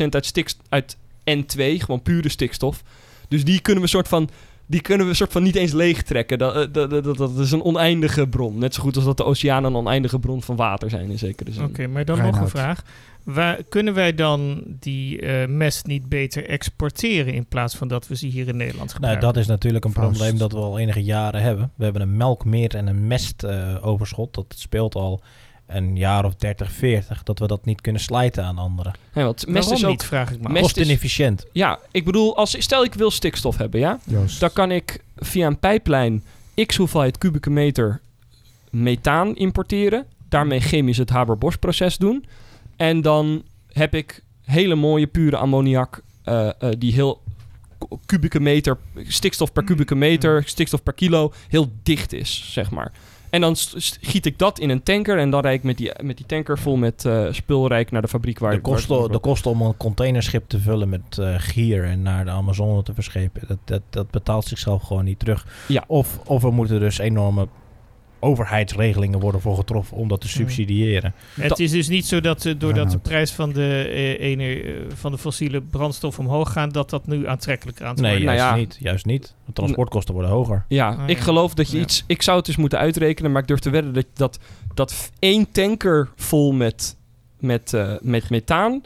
78% uit, stikst uit N2, gewoon pure stikstof. Dus die kunnen we soort van, die kunnen we soort van niet eens leegtrekken. Dat, eh, dat, dat, dat, dat is een oneindige bron. Net zo goed als dat de oceanen een oneindige bron van water zijn in zekere zin. Oké, maar dan nog een vraag. Waar, kunnen wij dan die eh, mest niet beter exporteren in plaats van dat we ze hier in Nederland Nou, gebruiken? dat is natuurlijk een probleem dat we al enige jaren hebben. We hebben een melkmeer en een mestoverschot. dat speelt al een jaar of 30, 40. Dat we dat niet kunnen slijten aan anderen. Ja, want mest Waarom is ook... niet, vraag ik me Kost inefficiënt. Ja, ik bedoel, als, stel ik wil stikstof hebben, ja? Dan kan ik via een pijplijn x hoeveelheid kubieke meter methaan importeren. Daarmee chemisch het Haber-Bosch-proces doen. En dan heb ik hele mooie pure ammoniak eh, eh, die heel ku- kubieke meter, stikstof per kubieke meter, stikstof per kilo, heel dicht is, zeg maar. En dan giet ik dat in een tanker en dan rijd ik met die, met die tanker vol met eh spul rijd ik naar de fabriek waar De ik waar het kosten, de kosten om een containerschip te vullen met eh, gier en naar de Amazone te verschepen, dat, dat, dat betaalt zichzelf gewoon niet terug. Ja. Of, of er moeten dus enorme overheidsregelingen worden voor getroffen om dat te subsidiëren. Het is dus niet zo dat eh, doordat de prijs van de, ene, eh, van de fossiele brandstof omhoog gaat, dat dat nu aantrekkelijker aan te Nee, worden Nou juist ja. niet. Juist niet. De transportkosten worden hoger. Ja, Ah, ik geloof dat je Ja. iets... Ik zou het dus moeten uitrekenen, maar ik durf te wedden dat, dat, dat één tanker vol met, met, met methaan...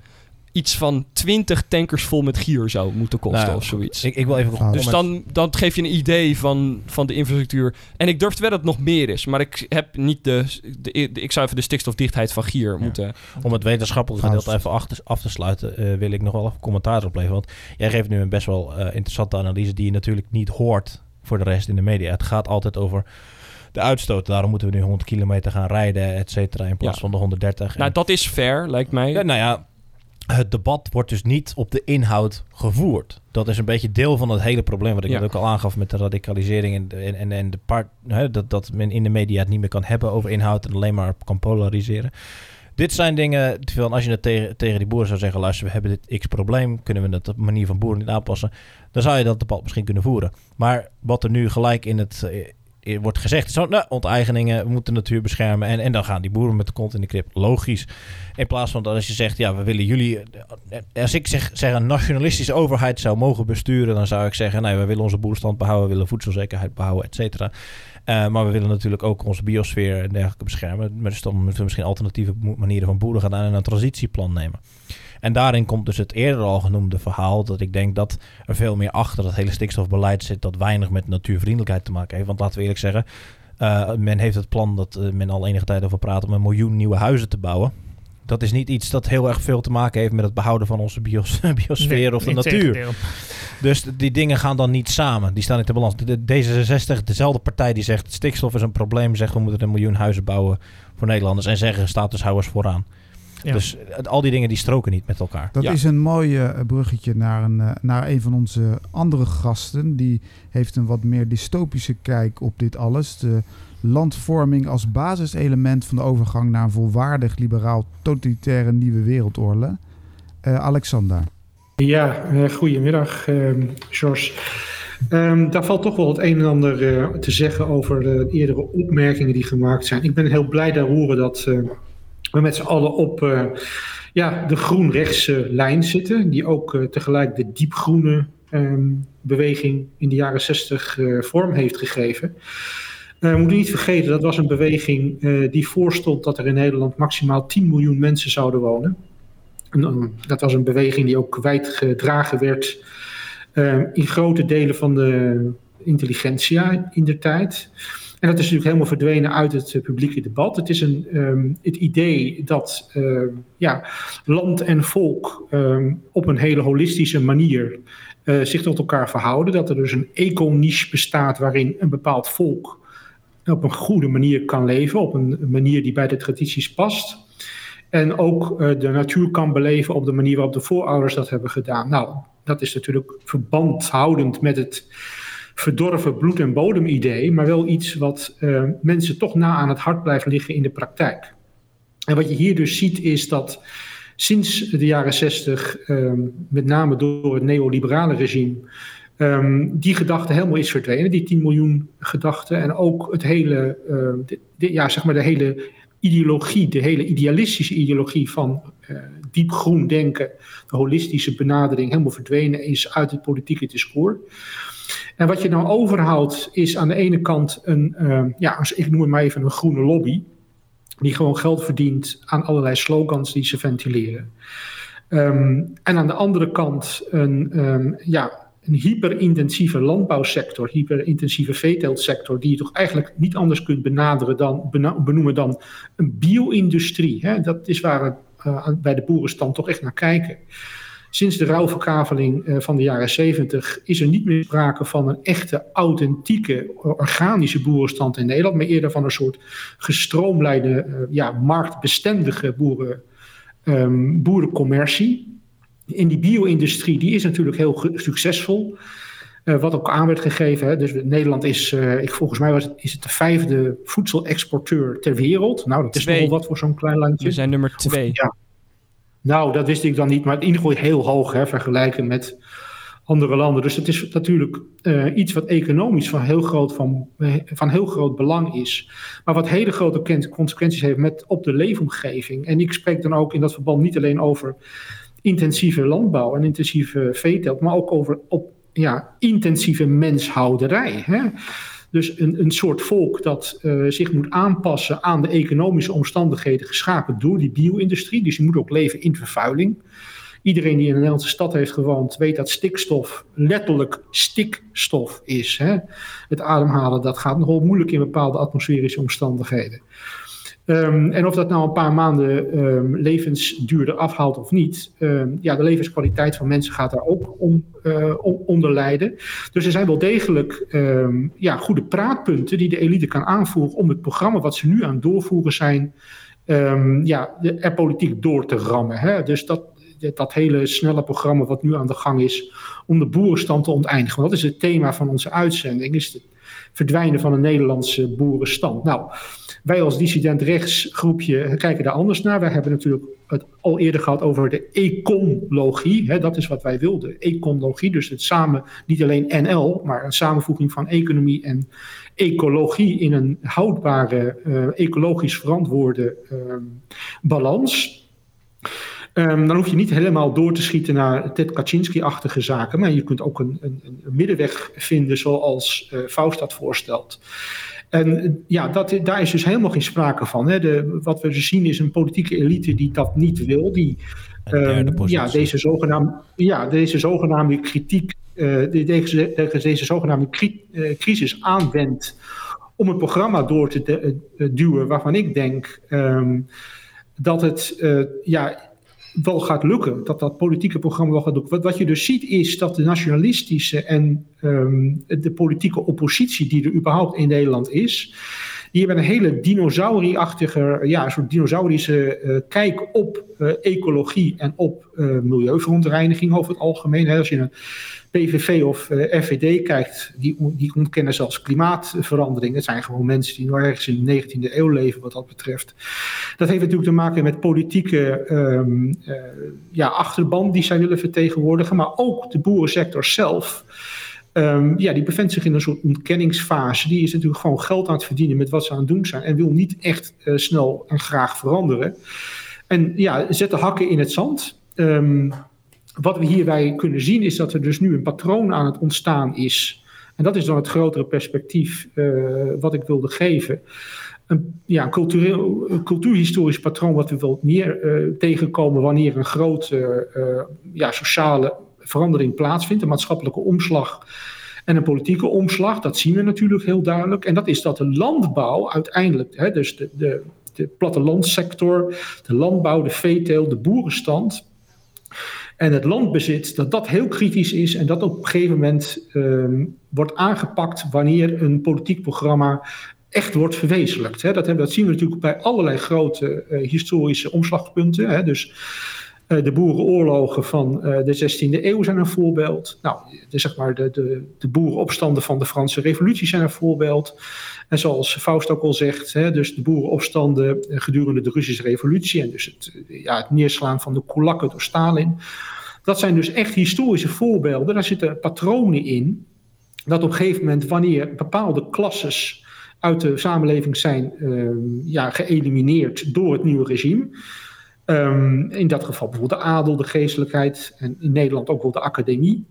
iets van 20 tankers vol met gier zou moeten kosten Nou, of zoiets. Ik, ik wil even... Ah, dus dan, dan geef je een idee van, van de infrastructuur. En ik durf te wedden dat het nog meer is. Maar ik heb niet de... de, de- ik zou even de stikstofdichtheid van gier moeten... Om het wetenschappelijke gedeelte even achter- af te sluiten, eh, wil ik nog wel even commentaar op leveren. Want jij geeft nu een best wel eh, interessante analyse die je natuurlijk niet hoort voor de rest in de media. Het gaat altijd over de uitstoot. Daarom moeten we nu 100 kilometer gaan rijden, et cetera, in plaats Ja. van de 130. Nou, En- dat is fair, lijkt mij. Ja, nou ja, het debat wordt dus niet op de inhoud gevoerd. Dat is een beetje deel van het hele probleem, wat ik Ja. net ook al aangaf met de radicalisering en, en, en, en de part, hè, dat, dat men in de media het niet meer kan hebben over inhoud en alleen maar kan polariseren. Dit zijn dingen, van als je het tegen, tegen die boeren zou zeggen, luister, we hebben dit x-probleem, kunnen we het op manier van boeren niet aanpassen, dan zou je dat debat misschien kunnen voeren. Maar wat er nu gelijk in het wordt gezegd, zo, nou, onteigeningen, we moeten de natuur beschermen en, en dan gaan die boeren met de kont in de krip. Logisch. In plaats van dat als je zegt, ja, we willen jullie. eh, Als ik zeg, zeg een nationalistische overheid zou mogen besturen, dan zou ik zeggen, nee, we willen onze boerstand behouden, we willen voedselzekerheid behouden, et cetera. Eh, maar we willen natuurlijk ook onze biosfeer en dergelijke beschermen. Maar dus dan moeten we misschien alternatieve manieren van boeren gaan aan en een transitieplan nemen. En daarin komt dus het eerder al genoemde verhaal dat ik denk dat er veel meer achter dat hele stikstofbeleid zit dat weinig met natuurvriendelijkheid te maken heeft. Want laten we eerlijk zeggen, eh, men heeft het plan dat eh, men al enige tijd over praat om een miljoen nieuwe huizen te bouwen. Dat is niet iets dat heel erg veel te maken heeft met het behouden van onze bios biosfeer Nee, of de natuur. Dus die dingen gaan dan niet samen. Die staan niet te balans. De, de D66, dezelfde partij die zegt stikstof is een probleem, zegt we moeten een miljoen huizen bouwen voor Nederlanders en zeggen statushouders vooraan. Ja. Dus eh, al die dingen die stroken niet met elkaar. Dat Ja. is een mooi eh, bruggetje naar een, eh, naar een van onze andere gasten. Die heeft een wat meer dystopische kijk op dit alles. De landvorming als basiselement van de overgang naar een volwaardig, liberaal, totalitaire nieuwe wereldorde. Eh, Alexander. Ja, eh, goedemiddag, ehm George. Ehm, daar valt toch wel het een en ander eh, te zeggen over de eerdere opmerkingen die gemaakt zijn. Ik ben heel blij te horen dat eh, we met z'n allen op eh, ja, de groen-rechtse lijn zitten, die ook eh, tegelijk de diepgroene ehm, beweging in de jaren zestig eh, vorm heeft gegeven. We moeten niet vergeten, dat was een beweging die voorstond dat er in Nederland maximaal 10 miljoen mensen zouden wonen. En, dat was een beweging die ook wijd gedragen werd eh, in grote delen van de intelligentsia in de tijd. En dat is natuurlijk helemaal verdwenen uit het eh, publieke debat. Het is een, ehm, het idee dat ehm, ja, land en volk ehm, op een hele holistische manier eh, zich tot elkaar verhouden. Dat er dus een eco-niche bestaat waarin een bepaald volk op een goede manier kan leven, op een manier die bij de tradities past. En ook eh, de natuur kan beleven op de manier waarop de voorouders dat hebben gedaan. Nou, dat is natuurlijk verbandhoudend met het verdorven bloed- en bodemidee, maar wel iets wat eh, mensen toch na aan het hart blijft liggen in de praktijk. En wat je hier dus ziet is dat sinds de jaren zestig, ehm, met name door het neoliberale regime, ehm, die gedachte helemaal is verdwenen, die 10 miljoen gedachten. En ook het hele, ehm, de, ja, zeg maar de hele ideologie, de hele idealistische ideologie van eh, diep groen denken, de holistische benadering, helemaal verdwenen is uit het politieke discours. En wat je nou overhoudt is aan de ene kant een, ehm, ja, ik noem het maar even een groene lobby, die gewoon geld verdient aan allerlei slogans die ze ventileren. Ehm, en aan de andere kant een, ehm, ja, een hyperintensieve landbouwsector, hyperintensieve veeteeltsector, die je toch eigenlijk niet anders kunt benaderen dan, benoemen dan een bio-industrie. Dat is waar we eh, bij de boerenstand toch echt naar kijken. Sinds de ruilverkaveling eh, van de jaren 70 is er niet meer sprake van een echte, authentieke, organische boerenstand in Nederland, maar eerder van een soort gestroomlijnde, eh, ja, marktbestendige boeren, ehm, boerencommercie. In die bio-industrie, die is natuurlijk heel succesvol. Eh, wat ook aan werd gegeven. Hè. Dus Nederland is, eh, ik, volgens mij was het, is het de vijfde voedselexporteur ter wereld. Nou, dat is Twee. nogal wat voor zo'n klein landje. We zijn nummer Of- twee. ja. Nou, dat wist ik dan niet, maar in ieder heel hoog hè, vergelijken met andere landen. Dus dat is natuurlijk eh, iets wat economisch van heel, groot van, van heel groot belang is. Maar wat hele grote consequenties heeft met, op de leefomgeving. En ik spreek dan ook in dat verband niet alleen over intensieve landbouw en intensieve veeteelt, maar ook over op, ja, intensieve menshouderij. Hè? Dus een, een soort volk dat eh, zich moet aanpassen aan de economische omstandigheden geschapen door die bio-industrie. Dus je moet ook leven in vervuiling. Iedereen die in een Nederlandse stad heeft gewoond, weet dat stikstof letterlijk stikstof is. Hè? Het ademhalen, dat gaat nogal moeilijk in bepaalde atmosferische omstandigheden. Um, en of dat nou een paar maanden um, levensduur eraf haalt of niet, um, ja, de levenskwaliteit van mensen gaat daar ook om, om onder lijden. Dus er zijn wel degelijk ja, goede praatpunten die de elite kan aanvoeren om het programma wat ze nu aan het doorvoeren zijn, ja, de, er politiek door te rammen. Hè? Dus dat, dat hele snelle programma wat nu aan de gang is om de boerenstand te onteinigen. Dat is het thema van onze uitzending, is verdwijnen van een Nederlandse boerenstand. Nou, wij als dissident rechtsgroepje kijken daar anders naar. Wij hebben natuurlijk het al eerder gehad over de ecologie. Hè, dat is wat wij wilden, ecologie. Dus het samen, niet alleen NL, maar een samenvoeging van economie en ecologie in een houdbare, uh, ecologisch verantwoorde uh, balans. Um, dan hoef je niet helemaal door te schieten naar Ted Kaczynski-achtige zaken, maar je kunt ook een, een, een middenweg vinden zoals uh, Faust dat voorstelt. En ja, dat, daar is dus helemaal geen sprake van. Hè. De, wat we dus zien is een politieke elite die dat niet wil, die um, ja, deze, zogenaamde, ja, deze zogenaamde kritiek, uh, deze, deze zogenaamde cri uh, crisis aanwendt om een programma door te de, duwen waarvan ik denk. Um, dat het ja, wel gaat lukken. Dat dat politieke programma wel gaat lukken. Wat, wat je dus ziet is dat de nationalistische en ehm, de politieke oppositie die er überhaupt in Nederland is die hebben een hele dinosaurierachtige, ja, soort dinosaurische uh, kijk op uh, ecologie en op uh, milieuverontreiniging over het algemeen. Als je een PVV of FVD kijkt, die, die ontkennen zelfs klimaatverandering. Het zijn gewoon mensen die nog ergens in de 19e eeuw leven wat dat betreft. Dat heeft natuurlijk te maken met politieke um, ja, achterban die zij willen vertegenwoordigen, maar ook de boerensector zelf. Um, ja, die bevindt zich in een soort ontkenningsfase. Die is natuurlijk gewoon geld aan het verdienen met wat ze aan het doen zijn. En wil niet echt uh, snel en graag veranderen. En ja, zet de hakken in het zand. Um, wat we hierbij kunnen zien is dat er dus nu een patroon aan het ontstaan is. En dat is dan het grotere perspectief uh, wat ik wilde geven. Een, ja, een, cultureel, een cultuurhistorisch patroon wat we wel meer uh, tegenkomen wanneer een grote ja, sociale verandering plaatsvindt, een maatschappelijke omslag en een politieke omslag. Dat zien we natuurlijk heel duidelijk. En dat is dat de landbouw uiteindelijk, hè, dus de, de, de plattelandsector, de landbouw, de veeteelt, de boerenstand en het landbezit, dat dat heel kritisch is en dat op een gegeven moment um, wordt aangepakt wanneer een politiek programma echt wordt verwezenlijkt. Hè. Dat, dat zien we natuurlijk bij allerlei grote uh, historische omslagpunten. Hè. Dus de boerenoorlogen van uh, de 16e eeuw zijn een voorbeeld. Nou, de, zeg maar de, de, de boerenopstanden van de Franse Revolutie zijn een voorbeeld. En zoals Faust ook al zegt, hè, dus de boerenopstanden gedurende de Russische Revolutie en dus het, ja, het neerslaan van de kulakken door Stalin. Dat zijn dus echt historische voorbeelden. Daar zitten patronen in. Dat op een gegeven moment, wanneer bepaalde klasses uit de samenleving zijn uh, ja, geëlimineerd door het nieuwe regime Um, in dat geval bijvoorbeeld de adel, de geestelijkheid en in Nederland ook wel de academie.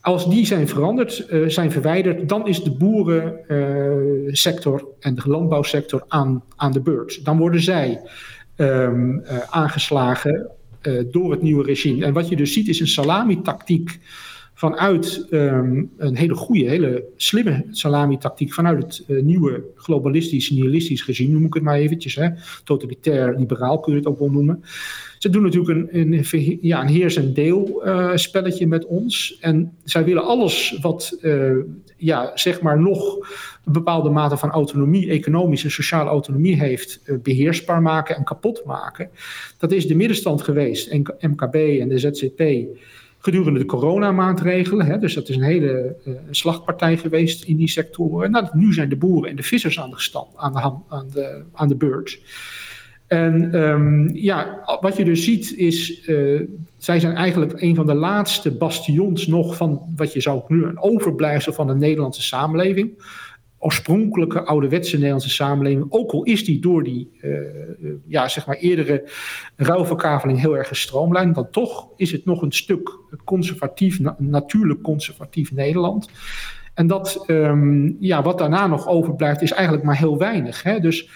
Als die zijn veranderd, uh, zijn verwijderd, dan is de boerensector uh, en de landbouwsector aan, aan de beurt. Dan worden zij um, uh, aangeslagen door het nieuwe regime. En wat je dus ziet is een salami-tactiek vanuit um, een hele goede, hele slimme salami-tactiek, vanuit het uh, nieuwe globalistisch, nihilistisch regime, noem ik het maar eventjes, hè, totalitair, liberaal kun je het ook wel noemen. Ze doen natuurlijk een, een, ja, een heers- en deel uh, spelletje met ons. En zij willen alles wat uh, ja, zeg maar nog een bepaalde mate van autonomie, economische en sociale autonomie heeft, beheersbaar maken en kapot maken. Dat is de middenstand geweest, MKB en de ZZP gedurende de coronamaatregelen. Hè, dus dat is een hele uh, slagpartij geweest in die sectoren. Nou, nu zijn de boeren en de vissers aan de, stand, aan de, aan de, aan de. En um, ja, wat je dus ziet is, uh, zij zijn eigenlijk een van de laatste bastions nog van wat je zou nu een overblijfsel van de Nederlandse samenleving oorspronkelijke ouderwetse Nederlandse samenleving, ook al is die door die uh, ja, zeg maar eerdere ruilverkaveling heel erg gestroomlijnd, dan toch is het nog een stuk conservatief, na natuurlijk conservatief Nederland. En dat, um, ja, wat daarna nog overblijft, is eigenlijk maar heel weinig. Hè? Dus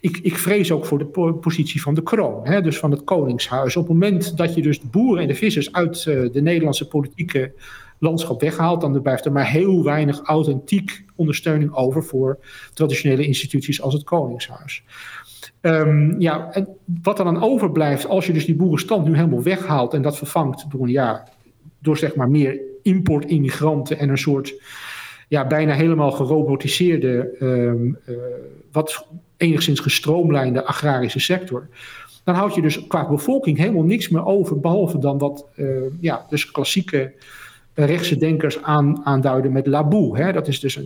ik, ik vrees ook voor de positie van de kroon, hè? dus van het Koningshuis. Op het moment dat je dus de boeren en de vissers uit uh, de Nederlandse politieke landschap weghaalt, dan blijft er maar heel weinig authentiek ondersteuning over voor traditionele instituties als het Koningshuis. Um, ja, en wat er dan overblijft als je dus die boerenstand nu helemaal weghaalt en dat vervangt door, ja, door zeg maar meer import-immigranten en een soort ja, bijna helemaal gerobotiseerde, um, uh, wat enigszins gestroomlijnde agrarische sector. Dan houd je dus qua bevolking helemaal niks meer over, behalve dan wat uh, ja, dus klassieke rechtse denkers aan, aanduiden met laboe. Hè? Dat is dus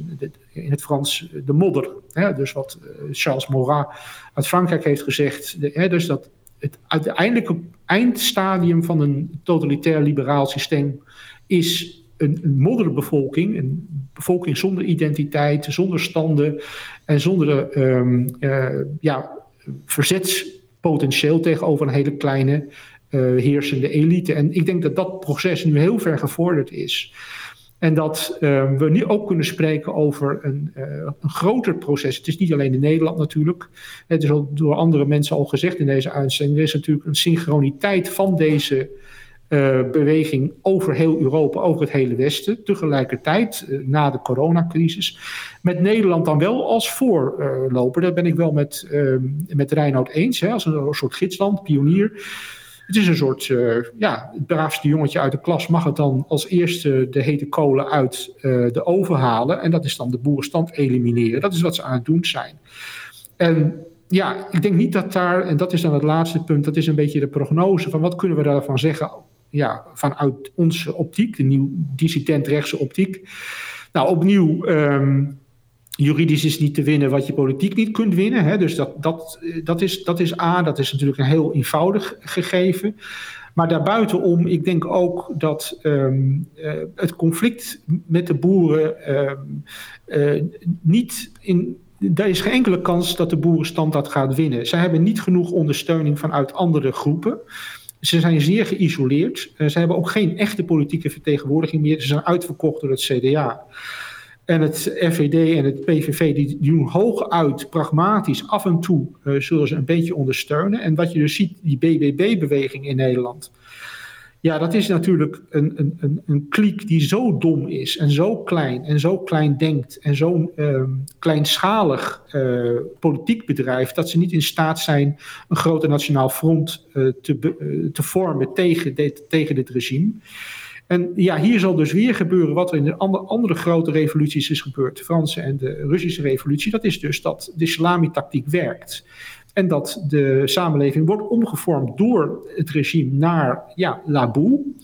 in het Frans de modder. Hè? Dus wat eh, Charles Maurras uit Frankrijk heeft gezegd. hè? Dus dat het uiteindelijke eindstadium van een totalitair liberaal systeem is een, modderbevolking. Een bevolking zonder identiteit, zonder standen en zonder um, uh, ja, verzetspotentieel tegenover een hele kleine uh, heersende elite. En ik denk dat dat proces nu heel ver gevorderd is. En dat uh, we nu ook kunnen spreken over een, uh, een, groter proces. Het is niet alleen in Nederland natuurlijk. Het is al door andere mensen al gezegd in deze uitzending. Er is natuurlijk een synchroniteit van deze uh, beweging over heel Europa, over het hele Westen. Tegelijkertijd, na de coronacrisis. Met Nederland dan wel als voorloper. Daar ben ik wel met, uh, met Reinoud eens. Hè, als een soort gidsland, pionier. Het is een soort, ja, het braafste jongetje uit de klas mag het dan als eerste de hete kolen uit de oven halen. En dat is dan de boerenstand elimineren. Dat is wat ze aan het doen zijn. En ja, ik denk niet dat daar, en dat is dan het laatste punt, dat is een beetje de prognose van wat kunnen we daarvan zeggen ja, vanuit onze optiek, de nieuw dissident-rechtse optiek. Nou, opnieuw, um, juridisch is niet te winnen wat je politiek niet kunt winnen. Hè? Dus dat, dat, dat, is, dat is A, dat is natuurlijk een heel eenvoudig gegeven. Maar daarbuitenom, ik denk ook dat um, uh, het conflict met de boeren um, uh, niet in er is geen enkele kans dat de boerenstand dat gaat winnen. Zij hebben niet genoeg ondersteuning vanuit andere groepen. Ze zijn zeer geïsoleerd. Ze hebben ook geen echte politieke vertegenwoordiging meer. Ze zijn uitverkocht door het CDA. En het FVD en het PVV die doen hooguit pragmatisch af en toe uh, zullen ze een beetje ondersteunen. En wat je dus ziet, die BBB-beweging in Nederland. Ja, dat is natuurlijk een, een, een, een kliek die zo dom is en zo klein en zo klein denkt en zo uh, kleinschalig uh, politiek bedrijf dat ze niet in staat zijn een grote nationaal front uh, te, te vormen tegen dit, tegen dit regime. En ja, hier zal dus weer gebeuren wat er in de andere, grote revoluties is gebeurd, de Franse en de Russische revolutie. Dat is dus dat de salami-tactiek werkt. En dat de samenleving wordt omgevormd door het regime naar ja, la boue.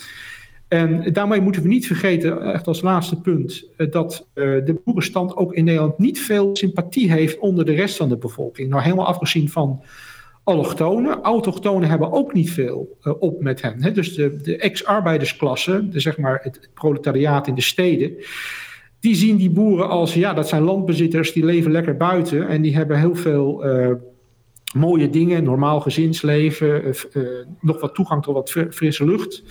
En daarmee moeten we niet vergeten, echt als laatste punt, eh, dat uh, de boerenstand ook in Nederland niet veel sympathie heeft onder de rest van de bevolking. Nou, helemaal afgezien van allochtonen. Autochtonen hebben ook niet veel uh, op met hen. Hè? Dus de, de ex-arbeidersklasse, de, zeg maar het, proletariaat in de steden, die zien die boeren als, ja, dat zijn landbezitters, die leven lekker buiten en die hebben heel veel mooie dingen, normaal gezinsleven, uh, nog wat toegang tot wat frisse lucht.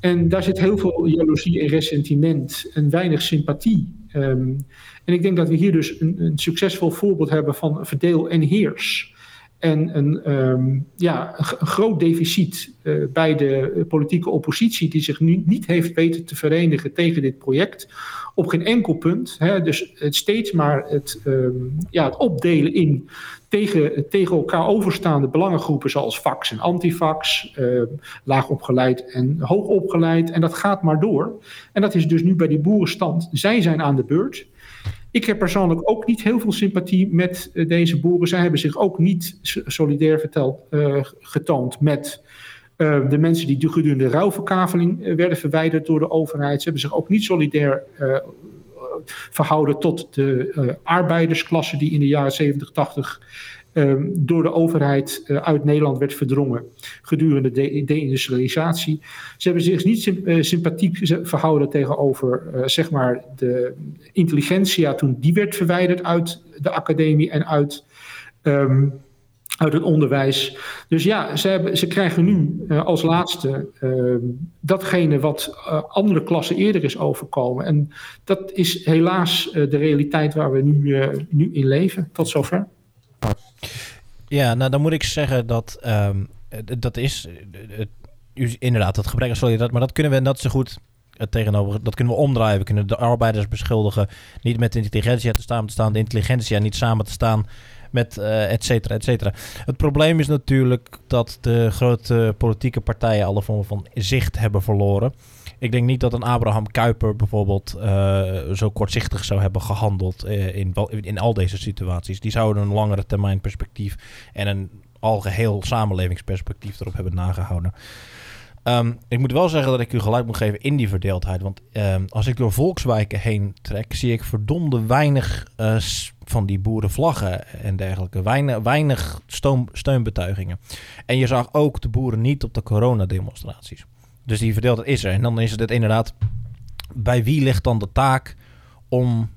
En daar zit heel veel jaloezie en ressentiment en weinig sympathie. Um, en ik denk dat we hier dus een, een, succesvol voorbeeld hebben van verdeel en heers. En een, um, ja, een, groot deficit uh, bij de politieke oppositie, die zich nu niet heeft weten te verenigen tegen dit project. Op geen enkel punt. Hè, dus het steeds maar het, um, ja, het opdelen in tegen, tegen elkaar overstaande belangengroepen zoals fax en antifax, uh, laag opgeleid en hoog opgeleid. En dat gaat maar door. En dat is dus nu bij die boerenstand. Zij zijn aan de beurt. Ik heb persoonlijk ook niet heel veel sympathie met uh, deze boeren. Zij hebben zich ook niet solidair verteld, uh, getoond met uh, de mensen die gedurende de rouwverkaveling werden verwijderd door de overheid. Ze hebben zich ook niet solidair verhouden tot de arbeidersklasse die in de jaren 70, 80 um, door de overheid uh, uit Nederland werd verdrongen gedurende de deindustrialisatie. Ze hebben zich niet uh, sympathiek verhouden tegenover zeg maar de intelligentsia toen die werd verwijderd uit de academie en uit um, uit het onderwijs. Dus ja, ze, hebben, ze krijgen nu als laatste uh, datgene wat andere klassen eerder is overkomen. En dat is helaas de realiteit waar we nu, nu in leven. Tot zover. Ja, nou dan moet ik zeggen dat um, dat is inderdaad dat gebrek aan solidariteit, maar dat kunnen we net zo goed het tegenover, dat kunnen we omdraaien. We kunnen de arbeiders beschuldigen niet met intelligentie te staan, te staan, de intelligentie niet samen te staan met uh, et cetera, et cetera. Het probleem is natuurlijk dat de grote politieke partijen alle vormen van zicht hebben verloren. Ik denk niet dat een Abraham Kuyper bijvoorbeeld uh, zo kortzichtig zou hebben gehandeld uh, in, in al deze situaties. Die zouden een langere termijn perspectief en een algeheel samenlevingsperspectief erop hebben nagehouden. Um, ik moet wel zeggen dat ik u gelijk moet geven in die verdeeldheid. Want um, als ik door volkswijken heen trek, zie ik verdomde weinig uh, van die boerenvlaggen en dergelijke. Weinig, weinig steun, steunbetuigingen. En je zag ook de boeren niet op de coronademonstraties. Dus die verdeeldheid is er. En dan is het inderdaad, bij wie ligt dan de taak om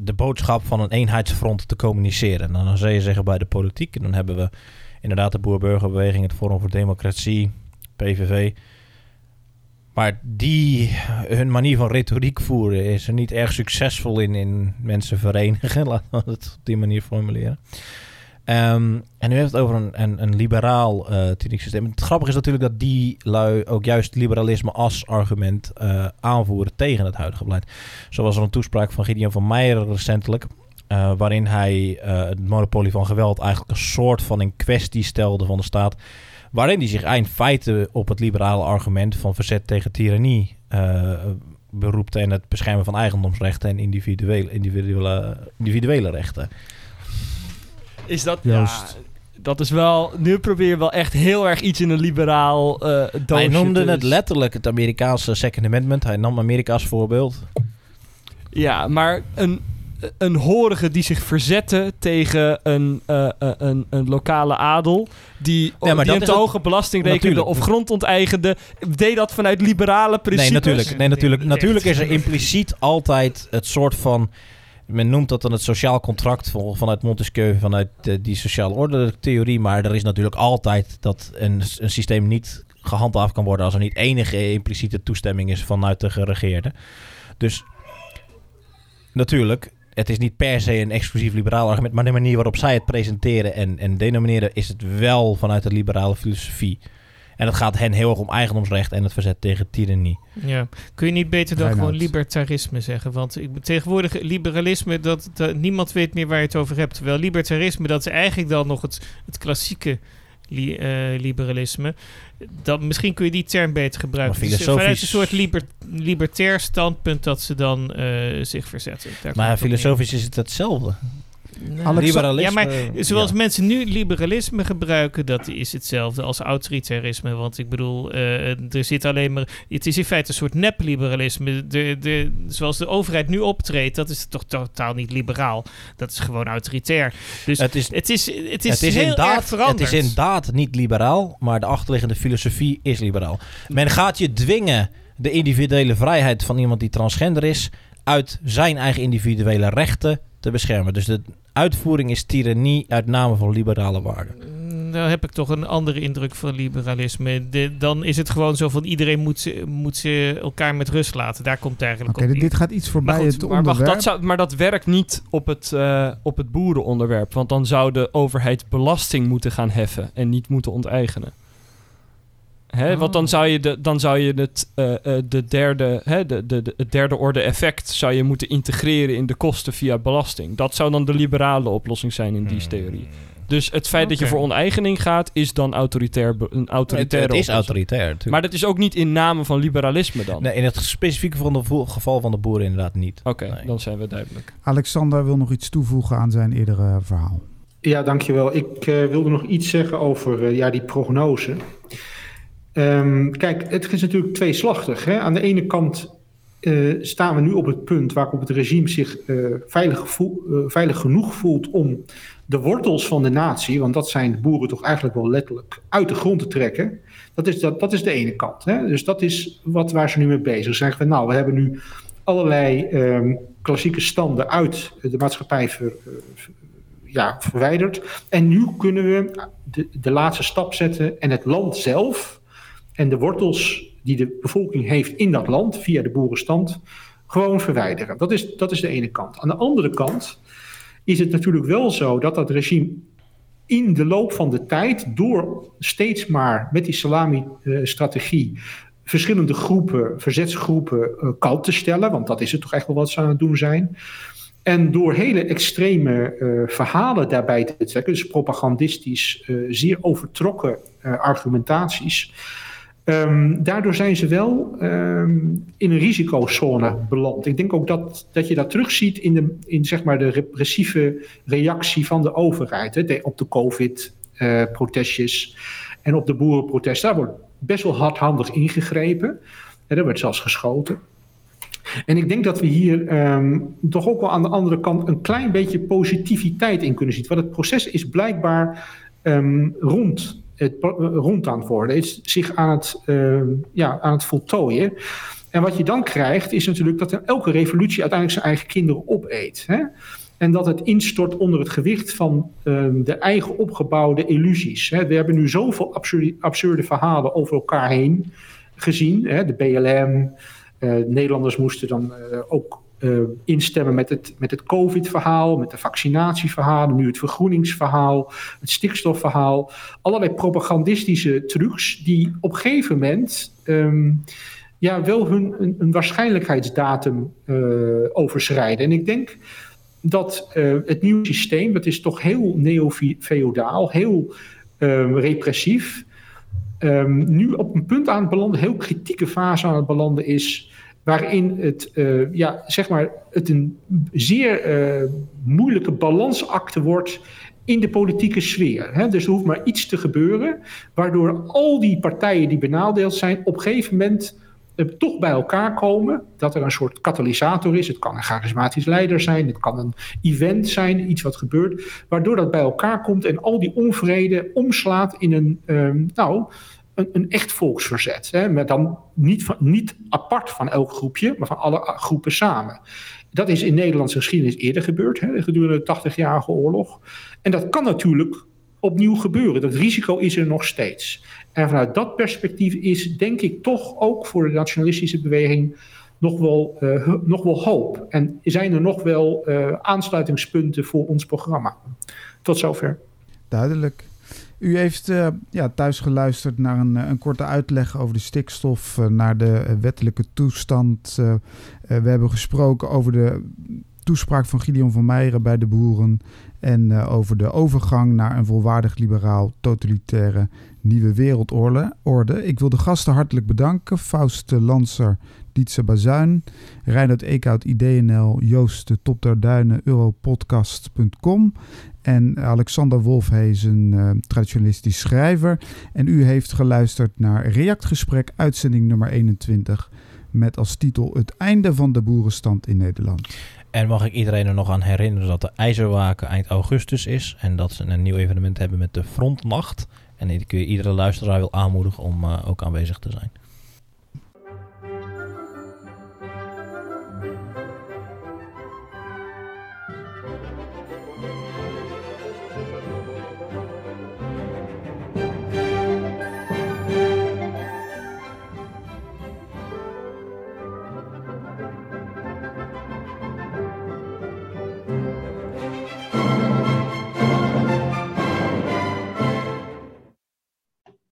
de boodschap van een eenheidsfront te communiceren? En dan zou je zeggen bij de politiek. En dan hebben we inderdaad de boer-burgerbeweging, het Forum voor Democratie, PVV. Maar die, hun manier van retoriek voeren is er niet erg succesvol in, in mensen verenigen. Laten we het op die manier formuleren. Ehm, en u heeft het over een, een, een liberaal uh, systeem. Het grappige is natuurlijk dat die lui ook juist liberalisme als argument uh, aanvoeren tegen het huidige beleid. Zo was er een toespraak van Gideon van Meijer recentelijk. Uh, waarin hij het monopolie van geweld eigenlijk een soort van in kwestie stelde van de staat. Waarin hij zich in feite op het liberale argument van verzet tegen tirannie beroept en het beschermen van eigendomsrechten en individuele, individuele, individuele rechten. Is dat... Juist. Ja, dat is wel... Nu probeer je wel echt heel erg iets in een liberaal uh, Hij noemde het letterlijk het Amerikaanse Second Amendment. Hij nam Amerika als voorbeeld. Ja, maar een, een horige die zich verzette tegen een, uh, een, een lokale adel... die, ja, maar die een te hoge belasting rekende of grond onteigende... deed dat vanuit liberale principes. Nee, natuurlijk. Nee, natuurlijk, natuurlijk is er impliciet altijd het soort van men noemt dat dan het sociaal contract vanuit Montesquieu, vanuit die sociale orde theorie. Maar er is natuurlijk altijd dat een, een systeem niet gehandhaafd kan worden als er niet enige impliciete toestemming is vanuit de geregeerde. Dus natuurlijk, het is niet per se een exclusief liberaal argument, maar de manier waarop zij het presenteren en, en denomineren is het wel vanuit de liberale filosofie. En het gaat hen heel erg om eigendomsrecht en het verzet tegen tirannie. Ja, kun je niet beter dan gewoon libertarisme zeggen? Want ik, tegenwoordig liberalisme, dat, dat, niemand weet meer waar je het over hebt. Terwijl libertarisme, dat is eigenlijk dan nog het, het klassieke li, uh, liberalisme. Dat, misschien kun je die term beter gebruiken. Dus vanuit een soort liber, libertair standpunt dat ze dan uh, zich verzetten. Daar maar filosofisch is het hetzelfde. Liberalisme. Ja, maar zoals mensen nu liberalisme gebruiken, dat is hetzelfde als autoritarisme. Want ik bedoel, uh, er zit alleen maar. Het is in feite een soort nep-liberalisme. De, de, zoals de overheid nu optreedt, dat is toch totaal niet liberaal. Dat is gewoon autoritair. Dus het is, het is, het is, het is heel erg veranderd. Het is inderdaad niet liberaal, maar de achterliggende filosofie is liberaal. Men gaat je dwingen de individuele vrijheid van iemand die transgender is uit zijn eigen individuele rechten te beschermen. Dus de uitvoering is tirannie uit name van liberale waarden. Mm, dan heb ik toch een andere indruk van liberalisme. De, dan is het gewoon zo van iedereen moet ze, moet ze elkaar met rust laten. Daar komt het eigenlijk okay, op. Dit gaat iets voorbij het maar onderwerp. Wacht, dat zou, maar dat werkt niet op het, uh, op het boerenonderwerp. Want dan zou de overheid belasting moeten gaan heffen en niet moeten onteigenen. Hè? Want dan oh. zou je, de, dan zou je het, uh, uh, de derde, hè, de, de, de, het derde orde effect zou je moeten integreren in de kosten via belasting. Dat zou dan de liberale oplossing zijn in die hmm. theorie. Dus het feit dat je voor oneigening gaat, is dan autoritair, een autoritaire Het, het is autoritair, natuurlijk. Maar dat is ook niet in naam van liberalisme dan? Nee, in het specifieke van de geval van de boeren inderdaad niet. Oké, dan zijn we duidelijk. Alexander wil nog iets toevoegen aan zijn eerdere verhaal. Ja, dankjewel. Ik uh, wilde nog iets zeggen over uh, ja, die prognose. Um, kijk, het is natuurlijk tweeslachtig. Hè? Aan de ene kant uh, staan we nu op het punt waarop het regime zich uh, veilig, uh, veilig, genoeg voelt om de wortels van de natie, want dat zijn de boeren toch eigenlijk wel letterlijk, uit de grond te trekken. Dat is, dat, dat is de ene kant. Hè? Dus dat is wat, waar ze nu mee bezig zijn. Zeggen nou, we hebben nu allerlei um, klassieke standen uit de maatschappij ver, ja, verwijderd. En nu kunnen we de, de laatste stap zetten en het land zelf en de wortels die de bevolking heeft in dat land via de boerenstand gewoon verwijderen. Dat is, dat is de ene kant. Aan de andere kant is het natuurlijk wel zo dat dat regime in de loop van de tijd, door steeds maar met die salami-strategie verschillende groepen, verzetsgroepen, uh, kalt te stellen, want dat is het toch echt wel wat ze aan het doen zijn. En door hele extreme uh, verhalen daarbij te trekken, dus propagandistisch uh, zeer overtrokken argumentaties, Um, daardoor zijn ze wel um, in een risicozone beland. Ik denk ook dat, dat je dat terugziet in, de, in zeg maar de repressieve reactie van de overheid. Hè, op de COVID-protestjes uh, en op de boerenprotesten. Daar wordt best wel hardhandig ingegrepen. En er werd zelfs geschoten. En ik denk dat we hier um, toch ook wel aan de andere kant een klein beetje positiviteit in kunnen zien. Want het proces is blijkbaar rond het rond aan het worden, is zich aan het, uh, ja, aan het voltooien. En wat je dan krijgt, is natuurlijk dat elke revolutie uiteindelijk zijn eigen kinderen opeet. Hè? En dat het instort onder het gewicht van uh, de eigen opgebouwde illusies. Hè? We hebben nu zoveel absurde, absurde verhalen over elkaar heen gezien. Hè? De BLM, uh, Nederlanders moesten dan uh, ook uh, instemmen met het, met het COVID-verhaal, met de vaccinatieverhalen, nu het vergroeningsverhaal, het stikstofverhaal. Allerlei propagandistische trucs die op een gegeven moment um, ja, wel hun een, waarschijnlijkheidsdatum uh, overschrijden. En ik denk dat uh, het nieuwe systeem, dat is toch heel neo-feodaal, heel um, repressief, um, nu op een punt aan het belanden, heel kritieke fase aan het belanden is waarin het, uh, ja, zeg maar, het een zeer uh, moeilijke balansakte wordt in de politieke sfeer. Hè? Dus er hoeft maar iets te gebeuren, waardoor al die partijen die benadeeld zijn, op een gegeven moment uh, toch bij elkaar komen. Dat er een soort katalysator is. Het kan een charismatisch leider zijn, het kan een event zijn, iets wat gebeurt, waardoor dat bij elkaar komt en al die onvrede omslaat in een, nou een, echt volksverzet. Hè, maar dan niet, niet apart van elk groepje, maar van alle groepen samen. Dat is in Nederlandse geschiedenis eerder gebeurd, hè, gedurende de 80-jarige oorlog. En dat kan natuurlijk opnieuw gebeuren. Dat risico is er nog steeds. En vanuit dat perspectief is, denk ik, toch ook voor de nationalistische beweging nog wel, uh, nog wel hoop. En zijn er nog wel uh, aansluitingspunten voor ons programma. Tot zover. Duidelijk. U heeft uh, ja, thuis geluisterd naar een, een, korte uitleg over de stikstof, uh, naar de wettelijke toestand. We hebben gesproken over de toespraak van Gideon van Meijeren bij de boeren en over de overgang naar een volwaardig liberaal totalitaire nieuwe wereldorde. Ik wil de gasten hartelijk bedanken. Faust Lanser, Dietse Bazuin, Reinhard Eekhout, IDNL, Joost de Top der Duinen, Europodcast.com en Alexander Wolfhezen, uh, traditionalistisch schrijver. En u heeft geluisterd naar Reactgesprek, uitzending nummer 21, met als titel Het einde van de boerenstand in Nederland. En mag ik iedereen er nog aan herinneren dat de IJzerwaken eind augustus is en dat ze een nieuw evenement hebben met de Frontnacht. En ik je iedere luisteraar wil aanmoedigen om uh, ook aanwezig te zijn.